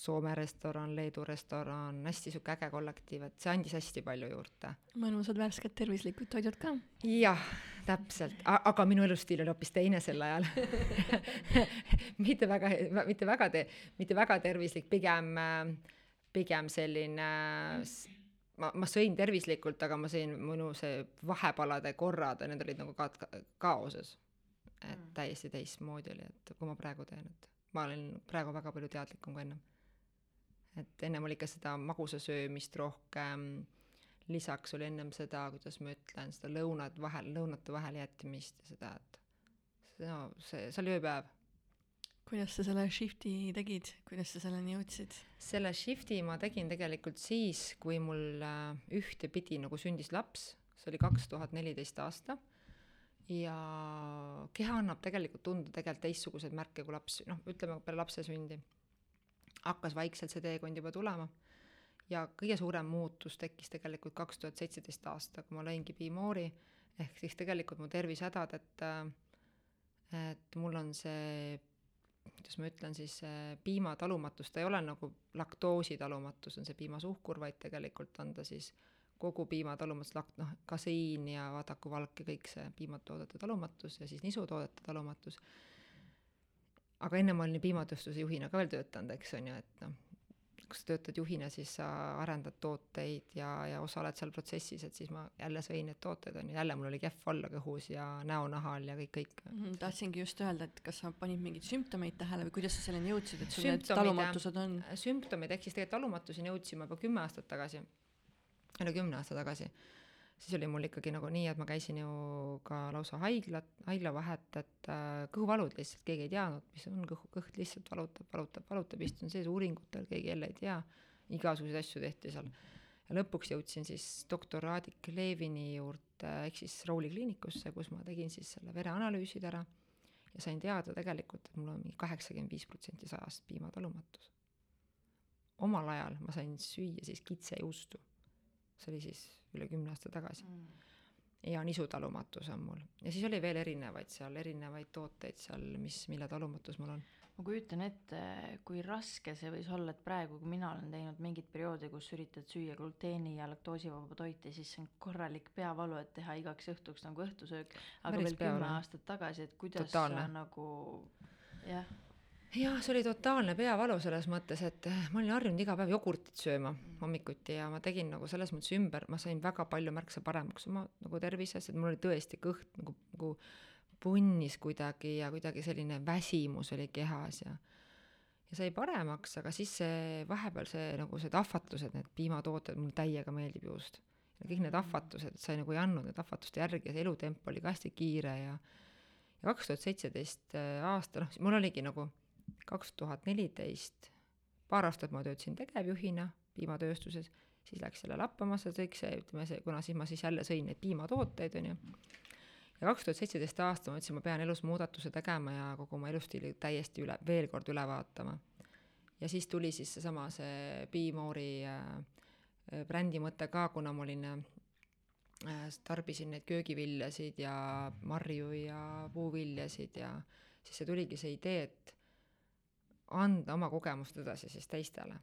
Soome restoran, Leedu restoran, hästi sihuke äge kollektiiv, et see andis hästi palju juurde. mõnusad värsked tervislikud toidud ka. jah, täpselt, aga minu elustiil oli hoopis teine sel ajal *laughs* mitte väga, mitte väga te-, mitte väga tervislik, pigem, pigem selline ma, ma sõin tervislikult, aga ma sõin, minu see vahepalade korrad, need olid nagu ka-, ka- kaoses. et Mm. täiesti teistmoodi oli, et kui ma praegu teen, et ma olen praegu väga palju teadlikum kui ennem. et ennem oli ikka seda magusa söömist rohkem, lisaks oli ennem seda, kuidas ma ütlen, seda lõunat vahel, lõunate vahele jätmist ja seda, et no, see, see oli ööpäev kuidas sa selle shift'i tegid, kuidas sa selleni jõudsid? selle shift'i ma tegin tegelikult siis, kui mul äh, ühtepidi nagu sündis laps, see oli kaks tuhat neliteist aasta. Ja keha annab tegelikult tunda tegelikult teistsuguseid märke kui laps, noh, ütleme peale lapse sündi hakkas vaikselt see teekond juba tulema ja kõige suurem muutus tekkis tegelikult kaks tuhat seitseteist aasta, kui ma lõingi Bimoori ehk siis tegelikult mu tervisehädad, et et mul on see kuidas ma ütlen siis, piimatalumatus, ta ei ole nagu laktoositalumatus on see piimasuhkur, vaid tegelikult on ta siis kogu piimatalumatus, lak-, noh, kaseiin ja vaadakuvalk ja kõik see piimatoodete talumatus ja siis nisutoodete talumatus. aga enne ma olin piimatööstuse juhina ka veel töötanud, eks on ju, et noh, kui sa töötad juhina, siis sa arendad tooteid ja, ja osaled seal protsessis, et siis ma jälle sõin neid tooteid on ju, jälle mul oli kehv olla kõhus ja näonahal ja kõik, kõik. Mhm, tahtsingi just öelda, et kas sa panid mingeid sümptomeid tähele või kuidas sa selleni jõudsid, et sul need talumatused on? sümptomid, ehk siis tegelikult talumatuseni jõudsime juba kümme aastat tagasi, üle kümne aasta tagasi, siis oli mul ikkagi nagu nii, et ma käisin ju ka lausa haiglat, haiglavahet, et äh, kõhuvalud lihtsalt, keegi ei teadnud, mis on kõhu, kõht lihtsalt valutab, valutab, valutab, istun sees uuringutel, keegi jälle ei tea, igasuguseid asju tehti seal. ja lõpuks jõudsin siis doktor Raadik Levini juurde ehk siis Rowley kliinikusse, kus ma tegin siis selle vereanalüüsid ära ja sain teada tegelikult, et mul on mingi kaheksakümmend viis protsenti sajast piimatalumatus. omal ajal ma sain süüa siis kitsejuustu, see oli siis üle kümne aasta tagasi mm. ja nisutalumatus on mul ja siis oli veel erinevaid seal, erinevaid tooteid seal, mis, mille talumatus mul on ma kujutan ette, kui raske see võis olla, et praegu, kui mina olen teinud mingit perioodi, kus üritad süüa gluteeni ja laktoosivaba toiti, siis see on korralik peavalu, et teha igaks õhtuks nagu õhtusöök. aga Päris veel kümme aastat tagasi, et kuidas Totaalne. sa nagu jah jah, see oli totaalne peavalu selles mõttes, et ma olin harjunud iga päev jogurtit sööma hommikuti ja ma tegin nagu selles mõttes ümber, ma sain väga palju märksa paremaks oma nagu tervises, et mul oli tõesti kõht nagu, nagu punnis kuidagi ja kuidagi selline väsimus oli kehas ja ja sai paremaks, aga siis see vahepeal see nagu see ahvatlused, need piimatooted, mulle täiega meeldib juust. kõik need ahvatused, sai nagu ei andnud need ahvatluste järgi ja see elutempo oli ka hästi kiire ja ja kaks tuhat seitseteist äh, aasta, noh, mul oligi nagu kaks tuhat neliteist, paar aastat ma töötasin tegevjuhina piimatööstuses, siis läks jälle lappama see kõik see, ütleme see, kuna siis ma siis jälle sõin neid piimatooteid, on ju ja kaks tuhat seitseteist aasta ma mõtlesin, ma pean elus muudatuse tegema ja kogu oma elustiili täiesti üle, veel kord üle vaatama. ja siis tuli siis seesama see Be-More'i äh, äh, brändi mõte ka, kuna ma olin äh, tarbisin neid köögiviljasid ja marju ja puuviljasid ja siis see tuligi see idee, et anda oma kogemust edasi siis teistele.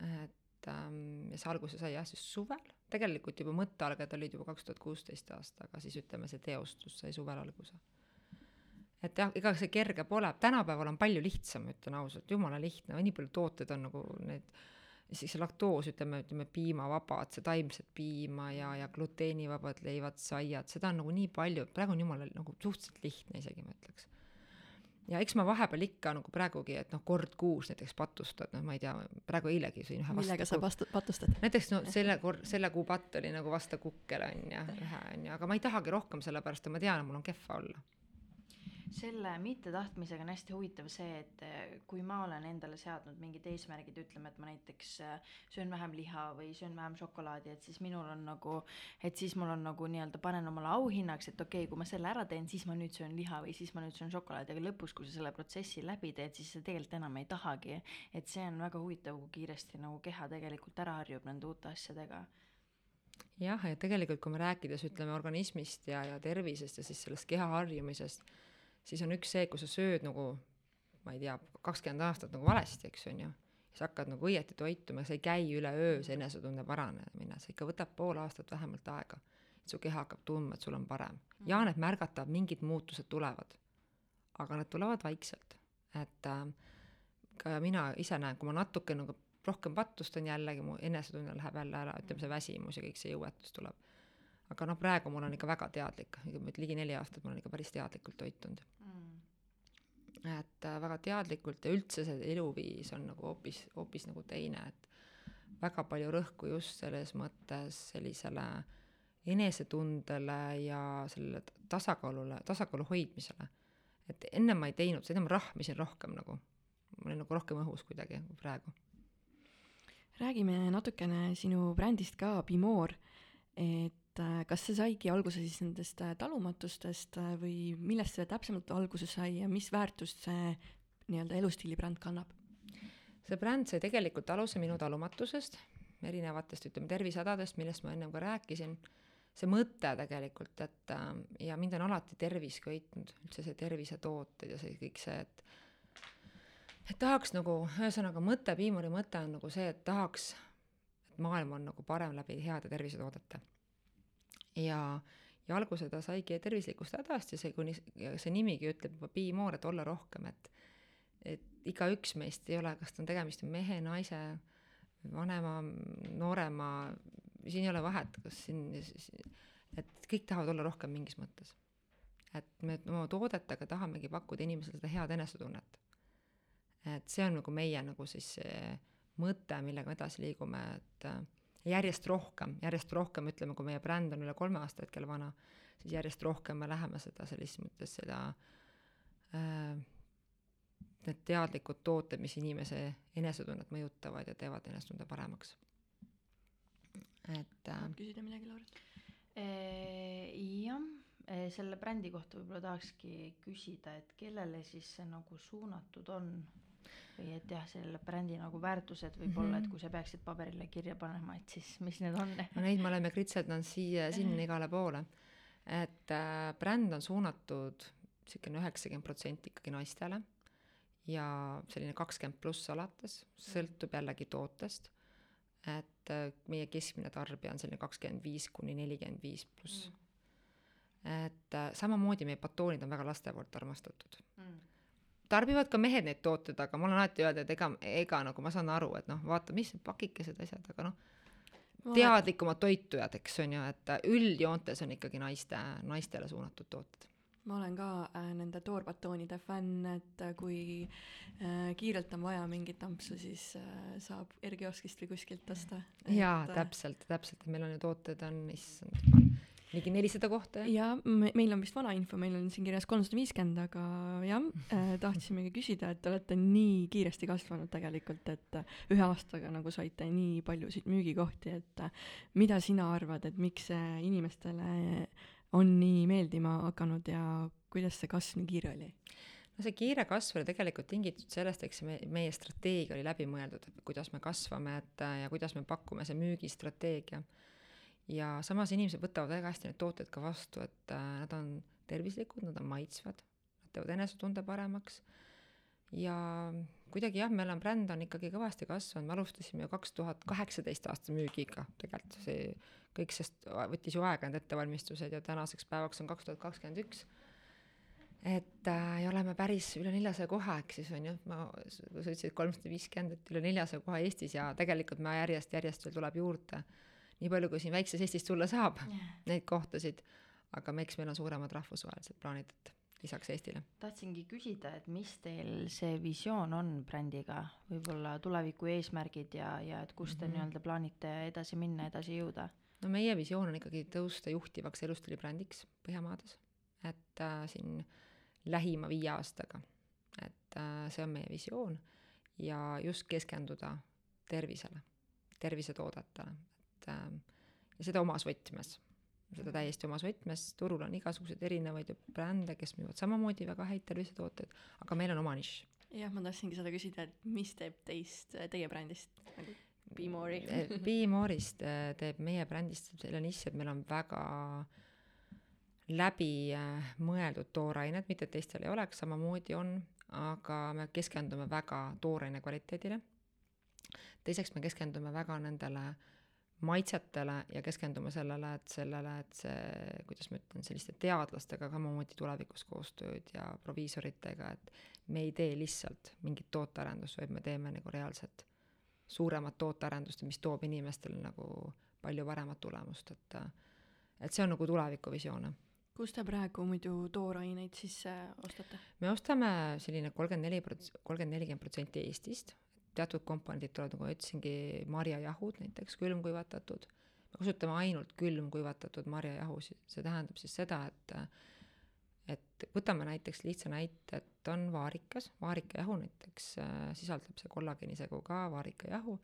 et ähm, ja see alguse sai jah siis suvel. Tegelikult juba mõttealged olid juba kaks tuhat kuusteist aasta, aga siis ütleme, see teostus sai suvel alguse. et jah, ega see kerge pole, tänapäeval on palju lihtsam, ütlen ausalt, jumala lihtne, nii palju tooteid on nagu need, siis laktoos, ütleme, ütleme piimavabad, see taimset piima ja, ja gluteenivabad leivad, saiad, seda on nagu nii palju, praegu on jumala nagu suhteliselt lihtne isegi, ma ütleks ja eks ma vahepeal ikka nagu praegugi, et noh, kord kuus näiteks patustad, noh, ma ei tea, praegu eilegi sõin ühe millega sa vastu, patustad? näiteks no selle kord, selle kuu patt oli nagu vasta kukkele on ju, ühe on ju, aga ma ei tahagi rohkem, sellepärast et ma tean, et mul on kehva olla selle mittetahtmisega on hästi huvitav see, et eh, kui ma olen endale seadnud mingid eesmärgid, ütleme, et ma näiteks eh, söön vähem liha või söön vähem šokolaadi, et siis minul on nagu, et siis mul on nagu nii-öelda panen omale auhinnaks, et okei okay,, kui ma selle ära teen, siis ma nüüd söön liha või siis ma nüüd söön šokolaadi, aga lõpus, kui sa selle protsessi läbi teed, siis sa tegelikult enam ei tahagi. et see on väga huvitav, kui kiiresti nagu keha tegelikult ära harjub nende uute asjadega jah, ja tegelikult, kui me rääkides ütleme organismist ja, ja tervisest ja siis sellest keha harjumisest siis on üks see, kui sa sööd nagu ma ei tea, kakskümmend aastat nagu valesti, eks on ju, sa hakkad nagu õieti toituma, sa ei käi üleöö see enesetunde paranemine, see ikka võtab pool aastat vähemalt aega, et su keha hakkab tundma, et sul on parem. ja need märgatavad, mingid muutused tulevad. aga need tulevad vaikselt, et äh, ka mina ise näen, kui ma natuke nagu rohkem pattustan jällegi, mu enesetunne läheb jälle ära, ütleme see väsimus ja kõik see jõuetus tuleb aga noh, praegu mul on ikka väga teadlik, ligi neli aastat ma olen ikka päris teadlikult toitunud. Et äh, väga teadlikult ja üldse see eluviis on nagu hoopis, hoopis nagu teine, et väga palju rõhku just selles mõttes sellisele enesetundele ja sellele tasakaalule, tasakaalu hoidmisele. et enne ma ei teinud seda, ma rahmisin rohkem nagu, ma olin nagu rohkem õhus kuidagi praegu. räägime natukene sinu brändist ka, Bimore, et kas see saigi alguse siis nendest äh, talumatustest äh, või millest see täpsemalt alguse sai ja mis väärtust see nii-öelda elustiilibränd kannab? see bränd sai tegelikult aluse minu talumatusest, erinevatest, ütleme, tervisehädadest, millest ma ennem ka rääkisin. see mõte tegelikult, et ja mind on alati tervis köitnud, üldse see tervisetooted ja see kõik see, et et tahaks nagu, ühesõnaga mõte, Piimori mõte on nagu see, et tahaks, et maailm on nagu parem läbi heade tervisetoodete ja, ja alguse ta saigi tervislikust hädast ja see, kuni see nimigi ütleb juba be more, et olla rohkem, et et igaüks meist ei ole, kas ta on tegemist mehe, naise, vanema, noorema, siin ei ole vahet, kas siin, et kõik tahavad olla rohkem mingis mõttes. et me oma toodetega tahamegi pakkuda inimesele seda head enesetunnet. et see on nagu meie nagu siis see mõte, millega me edasi liigume, et järjest rohkem, järjest rohkem, ütleme, kui meie bränd on üle kolme aasta hetkel vana, siis järjest rohkem me läheme seda selles mõttes seda äh, need teadlikud tooted, mis inimese enesetunnet mõjutavad ja teevad enesetunde paremaks. et äh,. küsida midagi, Laura? jah, selle brändi kohta võib-olla tahakski küsida, et kellele siis see nagu suunatud on? Või et jah, selle brändi nagu väärtused võib-olla mm, -hmm. et kui sa peaksid paberile kirja panema, et siis mis need on? no neid me oleme kritseldanud siia-sinna igale poole. et äh, bränd on suunatud niisugune üheksakümmend protsenti ikkagi naistele ja selline kakskümmend pluss alates, sõltub jällegi tootest. et äh, meie keskmine tarbija on selline kakskümmend viis kuni nelikümmend viis pluss mm et äh, samamoodi meie batoonid on väga laste poolt armastatud. Tarbivad ka mehed neid tooteid, aga ma olen alati öelnud, et ega, ega nagu ma saan aru, et noh, vaata, mis need pakikesed, asjad, aga noh, teadlikumad toitujad, eks on ju, et äh, üldjoontes on ikkagi naiste, naistele suunatud tooted ma olen ka äh, nende toorbatoonide fänn, et äh, kui äh, kiirelt on vaja mingit ampsu, siis äh, saab R-kioskist või kuskilt osta. jaa äh,, täpselt, täpselt, meil on ju tooted on, issand ligi nelisada kohta, jah? jaa, meil on vist vana info, meil on siin kirjas kolmsada viiskümmend, aga jah äh,, tahtsimegi küsida, et te olete nii kiiresti kasvanud tegelikult, et äh, ühe aastaga nagu saite nii paljusid müügikohti, et äh, mida sina arvad, et miks see inimestele on nii meeldima hakanud ja kuidas see kasv nii kiire oli? no see kiire kasv oli tegelikult tingitud sellest, eks me, meie strateegia oli läbimõeldud, et kuidas me kasvame, et äh, ja kuidas me pakume, see müügistrateegia ja samas inimesed võtavad väga hästi neid tooteid ka vastu, et äh, nad on tervislikud, nad on maitsvad, nad teevad enesetunde paremaks. Ja kuidagi jah, meil on bränd on ikkagi kõvasti kasvanud, me alustasime ju kaks tuhat kaheksateist aasta müügiga, tegelikult see kõik, sest võttis ju aega need ettevalmistused ja tänaseks päevaks on kaks tuhat kakskümmend üks. et äh, ja oleme päris üle neljasaja koha, eks siis on ju, ma, sa ütlesid kolmsada viiskümmend, et üle neljasaja koha Eestis ja tegelikult me järjest, järjest veel tuleb juurde nii palju, kui siin väikses Eestis tulla saab yeah., neid kohtasid, aga eks meil on suuremad rahvusvahelised plaanid, et lisaks Eestile. tahtsingi küsida, et mis teil see visioon on brändiga, võib-olla tuleviku eesmärgid ja, ja et kus te mm -hmm. nii-öelda plaanite edasi minna, edasi jõuda? no meie visioon on ikkagi tõusta juhtivaks elustiilibrändiks Põhjamaades, et äh, siin lähima viie aastaga, et äh, see on meie visioon ja just keskenduda tervisele, tervisetoodetele, et äh, ja seda omas võtmes, seda täiesti omas võtmes, turul on igasuguseid erinevaid brände, kes müüvad samamoodi väga häid tervisetooteid, aga meil on oma nišš. jah, ma tahtsingi seda küsida, et mis teeb teist, teie brändist nagu Be More'i äh, Be More'ist äh, teeb meie brändist selle nišši, et meil on väga läbi mõeldud toorained, mitte et teistel ei oleks, samamoodi on, aga me keskendume väga tooraine kvaliteedile. teiseks me keskendume väga nendele äh, maitsetele ja keskendume sellele, et sellele, et see, kuidas ma ütlen, selliste teadlastega samamoodi tulevikus koostööd ja proviisoritega, et me ei tee lihtsalt mingit tootearendust, vaid me teeme nagu reaalselt suuremat tootearendust, mis toob inimestele nagu palju paremat tulemust, et et see on nagu tulevikuvisioon kus te praegu muidu tooraineid sisse ostate? me ostame selline kolmkümmend neli prots-, kolmkümmend, nelikümmend protsenti Eestist, teatud komponendid tulevad, nagu ma ütlesingi, marjajahud näiteks külmkuivatatud, me kasutame ainult külmkuivatatud marjajahusid, see tähendab siis seda, et et võtame näiteks lihtsa näite, et on vaarikas, vaarikajahu näiteks äh, sisaldab see kollageenisegu ka vaarikajahu.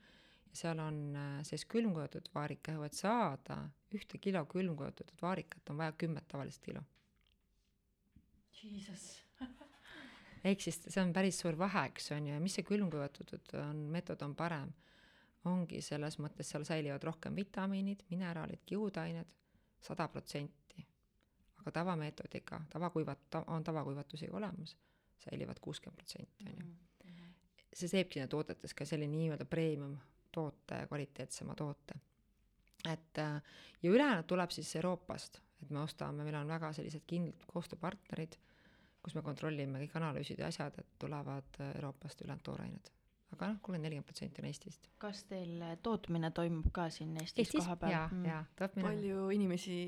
Ja seal on äh, sees külmkuivatatud vaarikajahu, et saada ühte kilo külmkuivatatud vaarikat, on vaja kümmet tavalist kilo. Jesus ehk siis see on päris suur vahe, eks on ju, ja mis see külmkuivatatud on, meetod on parem, ongi selles mõttes, seal säilivad rohkem vitamiinid, mineraalid, kihudained, sada protsenti. aga tavameetodiga, tavakuivat-, on tavakuivatusega olemas, säilivad kuuskümmend protsenti, on ju. See teebki nende toodetes ka selline nii-öelda premium toote, kvaliteetsema toote. et ja ülejäänud tuleb siis Euroopast, et me ostame, meil on väga sellised kindlad koostööpartnerid kus me kontrollime kõik analüüsid ja asjad, et tulevad äh, Euroopast ülejäänud toorained. aga noh, kolmkümmend, nelikümmend protsenti on Eestist. kas teil äh, tootmine toimub ka siin Eestis, Eestis? kohapeal? jaa mm., jaa, tootmine. palju inimesi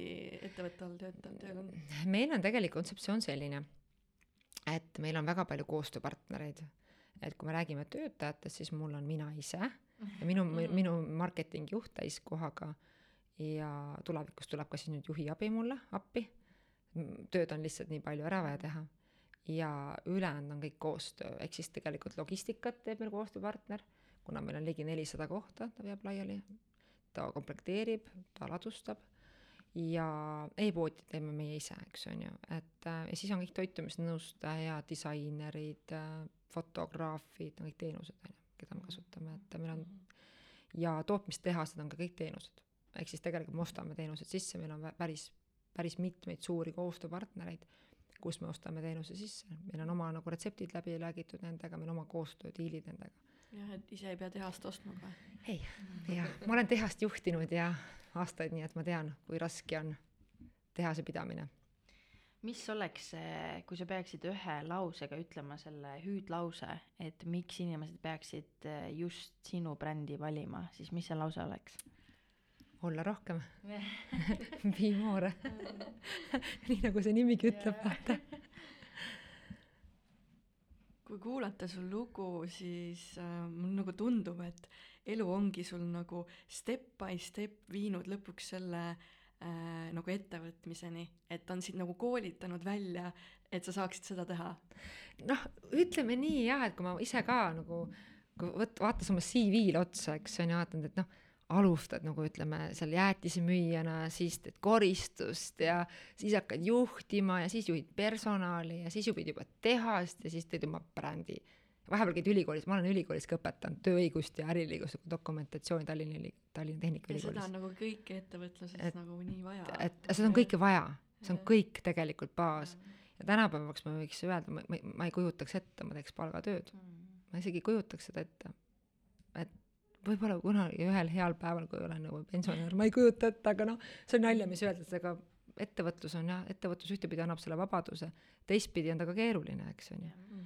ettevõtte all töötab, tööl on? meil on tegelikult kontseptsioon selline, et meil on väga palju koostööpartnereid. et kui me räägime töötajatest, siis mul on mina ise ja minu mm., minu marketingi juht täiskohaga ja tulevikus tuleb ka siis nüüd juhi abi mulle appi. tööd on lihtsalt nii palju ära vaja teha ja ülejäänud on kõik koostöö, ehk siis tegelikult logistikat teeb meil koostööpartner, kuna meil on ligi nelisada kohta, ta veab laiali, ta komplekteerib, ta ladustab ja e-poodi teeme meie ise, eks on ju, et äh, ja siis on kõik toitumisnõustaja, disainerid äh,, fotograafid, no kõik teenused on ju, keda me kasutame, et meil on ja tootmistehased on ka kõik teenused. ehk siis tegelikult me ostame teenused sisse, meil on päris, päris mitmeid suuri koostööpartnereid, kus me ostame teenuse sisse, meil on oma nagu retseptid läbi räägitud nendega, meil on oma koostöödiilid nendega. jah, et ise ei pea tehast ostma ka. ei, jah, ma olen tehast juhtinud ja aastaid, nii et ma tean, kui raske on tehase pidamine. mis oleks kui sa peaksid ühe lausega ütlema selle hüüdlause, et miks inimesed peaksid eh, just sinu brändi valima, siis mis see lause oleks? Olla rohkem Be *laughs* more *laughs* nii nagu see nimigi ütleb, vaata. kui kuulata su lugu, siis äh, mul nagu tundub, et elu ongi sul nagu step by step viinud lõpuks selle äh, nagu ettevõtmiseni, et ta on sind nagu koolitanud välja, et sa saaksid seda teha. noh, ütleme nii jah, et kui ma ise ka nagu, kui võt-, vaatas oma CV-le otsa, eks on ju, vaatanud, et noh, alustad nagu ütleme seal jäätisemüüjana, siis teed koristust ja siis hakkad juhtima ja siis juhid personali ja siis juhid juba tehast ja siis teed oma brändi. vahepeal käid ülikoolis, ma olen ülikoolis ka õpetanud tööõigust ja äriõigust dokumentatsiooni Tallinna Üli-, Tallinna ja seda Tehnikaülikoolis on. nagu kõike ettevõtluses Et- et, nagu nii vaja. et seda on kõike vaja, see on kõik tegelikult baas. ja tänapäevaks ma võiks öelda, ma, ma, ma ei kujutaks ette, ma teeks palgatööd. ma isegi ei kujutaks seda ette. et võib-olla kunagi ühel heal päeval, kui olen nagu pensionär, ma ei kujuta ette, aga noh, see on nalja, mis öeldakse, aga ettevõtlus on jah, ettevõtlus ühtepidi annab selle vabaduse, teistpidi on ta ka keeruline, eks on ju.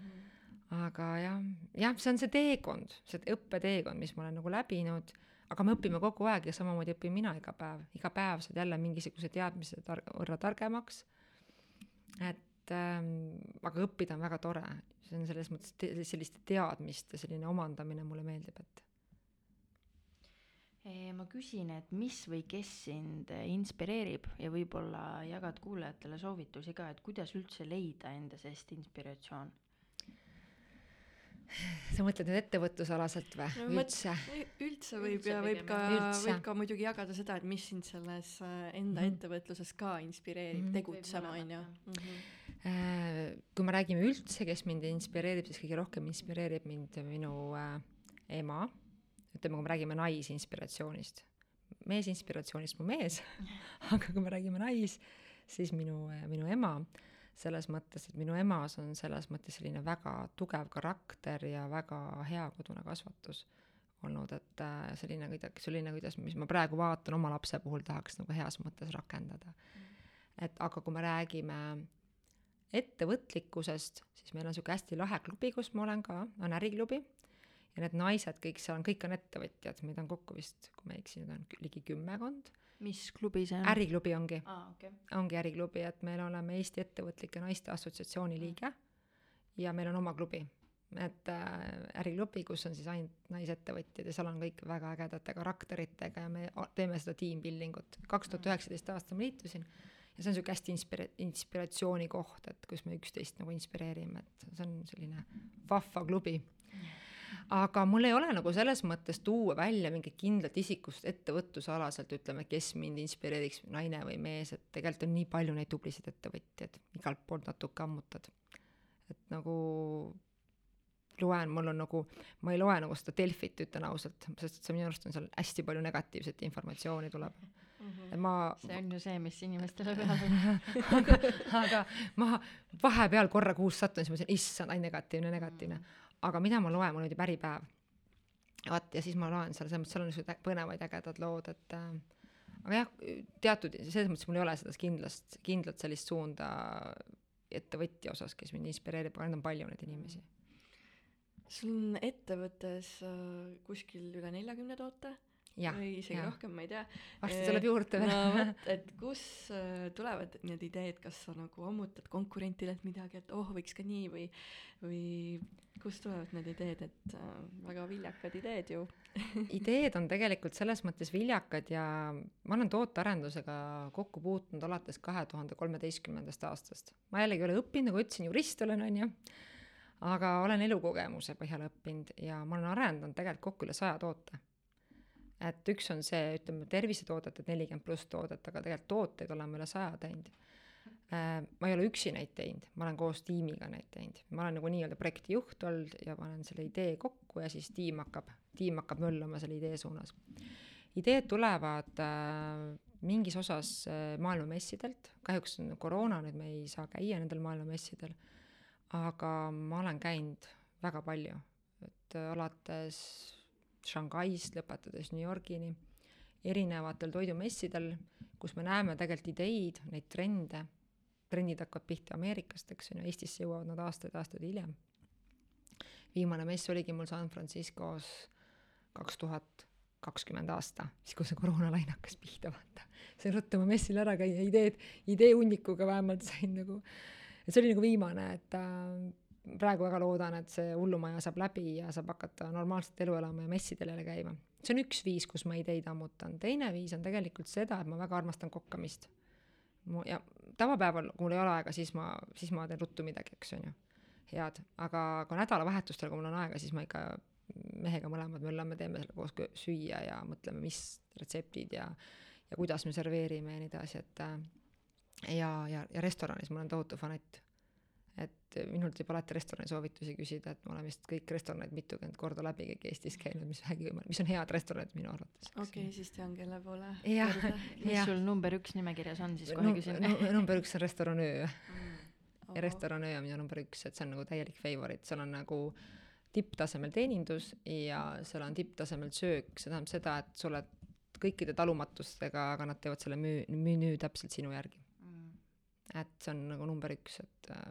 aga jah, jah, see on see teekond, see õppeteekond, mis ma olen nagu läbinud, aga me õpime kogu aeg ja samamoodi õpin mina iga päev, iga päev saad jälle mingisuguse teadmise tar-, võrra targemaks. et ähm, aga õppida on väga tore, see on selles mõttes te- selliste teadmiste selline omandamine mulle meeldib, et ma küsin, et mis või kes sind eh, inspireerib ja võib-olla jagad kuulajatele soovitusi ka, et kuidas üldse leida enda seest inspiratsioon? sa mõtled nüüd ettevõtlusalaselt või No üldse? üldse võib Üldse ja võib ka võib ka muidugi jagada seda, et mis sind selles äh, enda Mhm. ettevõtluses ka inspireerib Mhm. tegutsema, Võib on ju mõlemat,. Äh, kui me räägime üldse, kes mind inspireerib, siis kõige rohkem inspireerib mind minu äh, ema, ütleme, kui me räägime naisinspiratsioonist. meesinspiratsioonist mu mees, *laughs* aga kui me räägime nais, siis minu, minu ema, selles mõttes, et minu emas on selles mõttes selline väga tugev karakter ja väga hea kodune kasvatus olnud, et äh, selline kuidagi, selline, kuidas, mis ma praegu vaatan oma lapse puhul tahaks nagu heas mõttes rakendada. et aga kui me räägime ettevõtlikkusest, siis meil on niisugune hästi lahe klubi, kus ma olen ka, on äriklubi ja need naised kõik seal on, kõik on ettevõtjad, meid on kokku vist, kui ma ei eksi, nüüd on ligi kümmekond. mis klubi see on? äriklubi ongi, aa, okei. ongi äriklubi, et meil oleme Eesti Ettevõtlike Naiste Assotsiatsiooni liige ja meil on oma klubi, et äh, äriklubi, kus on siis ainult naisettevõtjad ja seal on kõik väga ägedate karakteritega ja me teeme seda team building ut. kaks tuhat üheksateist aastal ma liitusin ja see on niisugune hästi inspira-, inspiratsiooni koht, et kus me üksteist nagu inspireerime, et see on selline vahva klubi aga mul ei ole nagu selles mõttes tuua välja mingit kindlat isikust ettevõtlusalaselt, ütleme, kes mind inspireeriks, naine või mees, et tegelikult on nii palju neid tublisid ettevõtjaid, igalt poolt natuke ammutad. et nagu loen, mul on nagu, ma ei loe nagu seda Delfit, ütlen ausalt, sest see minu arust on seal hästi palju negatiivset informatsiooni tuleb. et ma see on ju see, mis inimestele peale *laughs* aga, aga ma vahepeal korra kuus sattun, siis ma mõtlesin, issand, ainult negatiivne, negatiivne. Aga mida ma loen, mul oli Päripäev. vaat ja siis ma loen seal, selles mõttes seal on niisugused põnevad ägedad lood, et äh, aga jah, teatud, selles mõttes mul ei ole seda kindlast, kindlat sellist suunda ettevõtja osas, kes mind inspireerib, aga neid on palju, neid inimesi. sul on ettevõttes äh, kuskil üle neljakümne toote või isegi jah. rohkem, ma ei tea. varsti tuleb juurde veel no vot, et kus äh, tulevad need ideed, kas sa nagu ammutad konkurentidelt midagi, et oh, võiks ka nii või, või kust tulevad need ideed, et äh, väga viljakad ideed ju. *laughs* ideed on tegelikult selles mõttes viljakad ja ma olen tootearendusega kokku puutunud alates kahe tuhande kolmeteistkümnendast aastast. ma jällegi ei ole õppinud, nagu ütlesin, jurist olen, on ju, aga olen elukogemuse põhjal õppinud ja ma olen arendanud tegelikult kokku üle saja toote. Et üks on see, ütleme, tervisetoodet, et nelikümmend pluss toodet, aga tegelikult tooteid oleme üle saja teinud. Äh, ma ei ole üksi neid teinud, ma olen koos tiimiga neid teinud, ma olen nagu nii-öelda projektijuht olnud ja panen selle idee kokku ja siis tiim hakkab, tiim hakkab möllama selle idee suunas. ideed tulevad äh, mingis osas äh, maailmamessidelt, kahjuks koroona nüüd me ei saa käia nendel maailmamessidel, aga ma olen käinud väga palju, et alates Shanghai'st lõpetades New Yorgini, erinevatel toidumessidel, kus me näeme tegelikult ideid, neid trende trendid hakkavad pihta Ameerikast, eks ju, Eestisse jõuavad nad aastaid-aastaid hiljem. viimane mess oligi mul San Franciscos kaks tuhat kakskümmend aasta, siis kui see koroonalaine hakkas pihta, vaata. sain ruttu oma messil ära käia, ideed, ideehunnikuga vähemalt sain nagu, et see oli nagu viimane, et äh, praegu väga loodan, et see hullumaja saab läbi ja saab hakata normaalset elu elama ja messidel jälle käima. see on üks viis, kus ma ideid ammutan, teine viis on tegelikult seda, et ma väga armastan kokkamist. Mu ja tavapäeval, kui mul ei ole aega, siis ma, siis ma teen ruttu midagi, eks on ju, head, aga kui nädalavahetustel, kui mul on aega, siis ma ikka mehega mõlemad möllame, teeme koos süüa ja mõtleme, mis retseptid ja ja kuidas me serveerime ja nii edasi, et ja, ja, ja restoranis ma olen tohutu fanatt et minult võib alati restorani soovitusi küsida, et ma olen vist kõik restoranid mitukümmend korda läbi kõik Eestis käinud, mis vähegi võimalik, mis on head restoranid minu arvates. okei okay,, siis tean, kelle poole. mis ja. sul number üks nimekirjas on, siis kohe küsin no,. number üks on restoran Öö mm.. ja restoran Öö on minu number üks, et see on nagu täielik favorit, seal on nagu tipptasemel teenindus ja seal on tipptasemel söök, see tähendab seda, et sa oled kõikide talumatustega, aga nad teevad selle müü-, menüü täpselt sinu järgi mm.. et see on nagu number üks, et äh,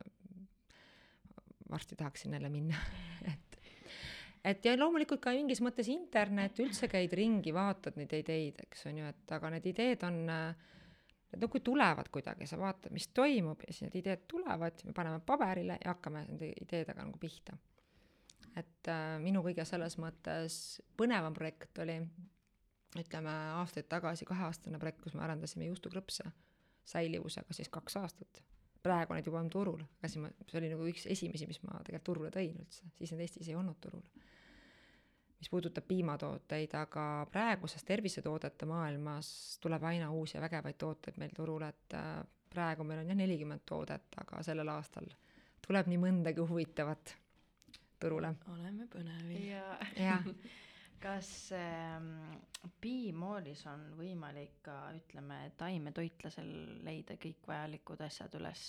varsti tahaksin jälle minna *laughs* et et ja loomulikult ka mingis mõttes internet, üldse käid ringi, vaatad neid ideid, eks on ju, et aga need ideed on, et no kui tulevad kuidagi, sa vaatad, mis toimub ja siis need ideed tulevad, me paneme paberile ja hakkame nende ideedega nagu pihta. et äh, minu kõige selles mõttes põnevam projekt oli, ütleme aastaid tagasi kaheaastane projekt, kus me arendasime juustukrõpse säilivusega siis kaks aastat praegu need juba on turul, aga siis ma, see oli nagu üks esimesi, mis ma tegelikult turule tõin üldse, siis need Eestis ei olnud turul. mis puudutab piimatooteid, aga praeguses tervisetoodete maailmas tuleb aina uusi ja vägevaid tooteid meil turule, et äh, praegu meil on jah nelikümmend toodet, aga sellel aastal tuleb nii mõndagi huvitavat turule. oleme põnevil. ja, ja. *laughs* *laughs* kas ähm, piimoolis on võimalik ka ütleme taimetoitlasel leida kõik vajalikud asjad üles?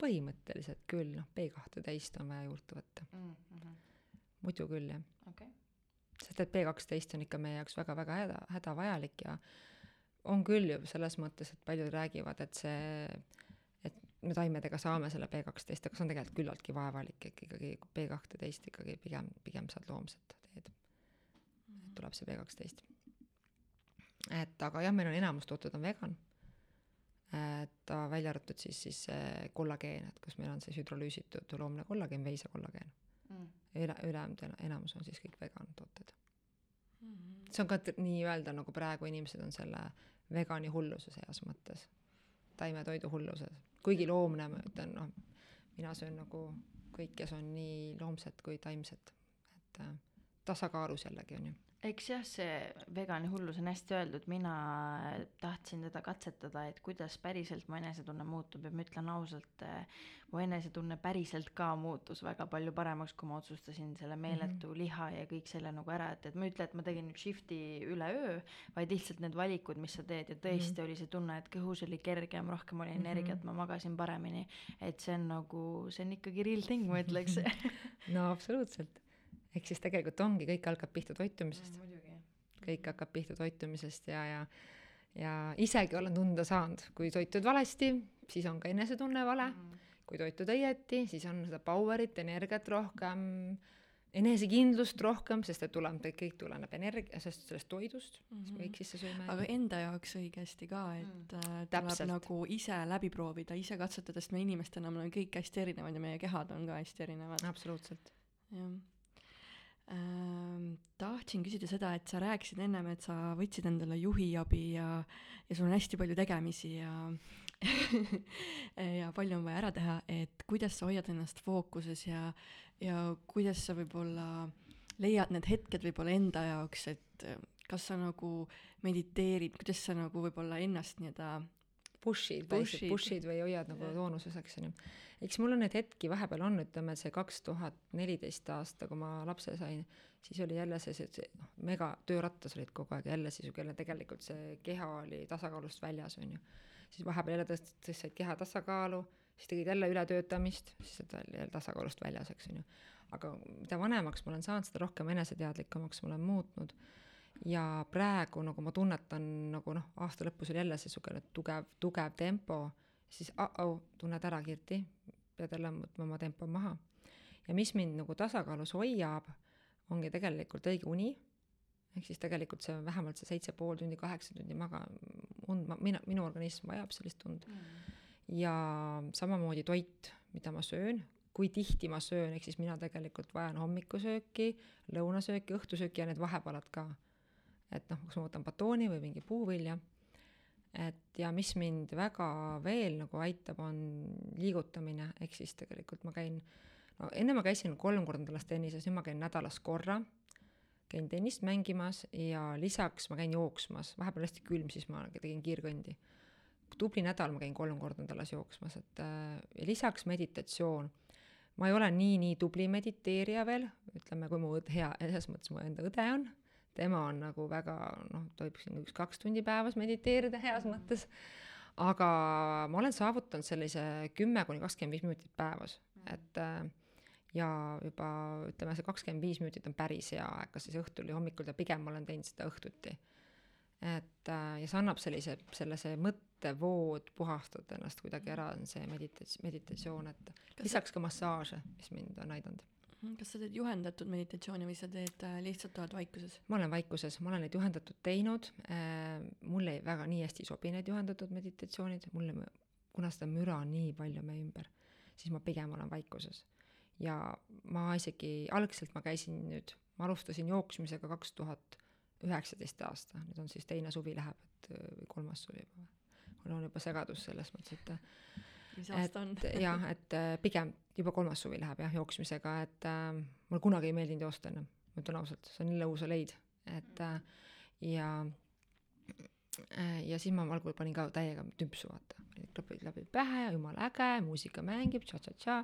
põhimõtteliselt küll, noh B kahteteist on vaja juurde võtta mm. -hmm. muidu küll jah okay.. sest et B kaksteist on ikka meie jaoks väga-väga häda, hädavajalik ja on küll ju selles mõttes, et paljud räägivad, et see, et me taimedega saame selle B kaksteist, aga see on tegelikult küllaltki vaevalik ikkagi B kahteteist ikkagi pigem, pigem saad loomset tuleb see B kaksteist. et aga jah, meil on enamus tooted on vegan. et välja arvatud siis, siis see kollageen, et kus meil on siis hüdrolüüsitud loomne kollageen, veisekollageen mm.. üle, ülejäänud enamus on siis kõik vegan tooted mm. -hmm. see on ka nii-öelda nagu praegu inimesed on selle vegani hulluses heas mõttes, taimetoidu hulluses, kuigi loomne, ma ütlen, noh, mina söön nagu kõik, kes on nii loomsed kui taimsed, et äh, tasakaalus jällegi on ju eks jah, see vegani hullus on hästi öeldud, mina tahtsin teda katsetada, et kuidas päriselt mu enesetunne muutub ja ma ütlen ausalt, mu enesetunne päriselt ka muutus väga palju paremaks, kui ma otsustasin selle meeletu mm -hmm. liha ja kõik selle nagu ära, et, et ma ei ütle, et ma tegin nüüd shift'i üleöö, vaid lihtsalt need valikud, mis sa teed ja tõesti mm -hmm. oli see tunne, et kõhus oli kergem, rohkem oli energiat mm, -hmm. ma magasin paremini. et see on nagu, see on ikkagi real thing, ma ütleks *laughs* no absoluutselt ehk siis tegelikult ongi, kõik algab pihta toitumisest mm,. kõik hakkab pihta toitumisest ja, ja ja isegi olen tunda saanud, kui toitud valesti, siis on ka enesetunne vale mm., kui toitud õieti, siis on seda power'it, energiat rohkem, enesekindlust rohkem, sest et tuleb, kõik tuleneb energia, sellest, sellest toidust mm, -hmm. mis me kõik sisse sööme. aga enda jaoks õigesti ka, et mm. Äh, tuleb Täpselt. nagu ise läbi proovida, ise katsetada, sest me inimestena, me oleme kõik hästi erinevad ja meie kehad on ka hästi erinevad. absoluutselt. jah ähm,. tahtsin küsida seda, et sa rääkisid ennem, et sa võtsid endale juhiabi ja, ja sul on hästi palju tegemisi ja *laughs* ja palju on vaja ära teha, et kuidas sa hoiad ennast fookuses ja, ja kuidas sa võib-olla leiad need hetked võib-olla enda jaoks, et kas sa nagu mediteerid, kuidas sa nagu võib-olla ennast nii-öelda push'id, Push'id. push'id või hoiad nagu Jah. toonuses, eks on ju. eks mul on neid hetki vahepeal on, ütleme see kaks tuhat neliteist aasta, kui ma lapse sain, siis oli jälle see, see, see noh, mega töörattas olid kogu aeg jälle siis, kelle tegelikult see keha oli tasakaalust väljas, on ju. siis vahepeal jälle tõst-, tõstsid keha tasakaalu, siis tegid jälle ületöötamist, siis jälle jälle tasakaalust väljas, eks on ju. aga mida vanemaks ma olen saanud, seda rohkem eneseteadlikumaks ma olen muutnud ja praegu nagu ma tunnetan nagu noh, aasta lõpus oli jälle see niisugune tugev, tugev tempo, siis uh-oh, tunned ära, Kirti, pead jälle võtma oma tempo maha. ja mis mind nagu tasakaalus hoiab, ongi tegelikult õige uni, ehk siis tegelikult see vähemalt see seitse pool tundi, kaheksa tundi maga-, und, ma, mina, minu organism vajab sellist und. ja samamoodi toit, mida ma söön, kui tihti ma söön, ehk siis mina tegelikult vajan hommikusööki, lõunasööki, õhtusööki ja need vahepalad ka et noh, kas ma võtan batooni või mingi puuvilja. et ja mis mind väga veel nagu aitab, on liigutamine, ehk siis tegelikult ma käin, no enne ma käisin kolm korda nädalas tennises, nüüd ma käin nädalas korra, käin tennist mängimas ja lisaks ma käin jooksmas, vahepeal hästi külm, siis ma tegin kiirkõndi. tubli nädal ma käin kolm korda nädalas jooksmas, et äh, ja lisaks meditatsioon. Ma ei ole nii, nii tubli mediteerija veel, ütleme, kui mu õde, hea, selles mõttes mu enda õde on, tema on nagu väga noh, tohib siin üks-kaks tundi päevas mediteerida heas mõttes, aga ma olen saavutanud sellise kümme kuni kakskümmend viis minutit päevas, et äh, ja juba ütleme, see kakskümmend viis minutit on päris hea aeg, kas siis õhtul või hommikul ja pigem ma olen teinud seda õhtuti. et äh, ja see annab sellise, selle, see mõttevood, puhastad ennast kuidagi ära, on see meditats-, meditatsioon, et lisaks ka massaaže, mis mind on aidanud. Mhm, kas sa teed juhendatud meditatsiooni või sa teed äh, lihtsalt oled vaikuses? ma olen vaikuses, ma olen neid juhendatud teinud äh,, mulle väga nii hästi ei sobi need juhendatud meditatsioonid, mulle, kuna seda müra on nii palju meie ümber, siis ma pigem olen vaikuses. ja ma isegi, algselt ma käisin nüüd, ma alustasin jooksmisega kaks tuhat üheksateist aasta, nüüd on siis teine suvi läheb, et kolmas suvi juba. mul on juba segadus selles mõttes, et mis aasta on? et *laughs* jah, et äh, pigem juba kolmas suvi läheb jah, jooksmisega, et äh, mulle kunagi ei meeldinud joosta ennem, ma ütlen ausalt, see on nii lõusa leid, et äh, ja äh, ja siis ma algul panin ka täiega tümpsu, vaata, klapid läbi pähe, jumala äge, muusika mängib, tša-tša-tša.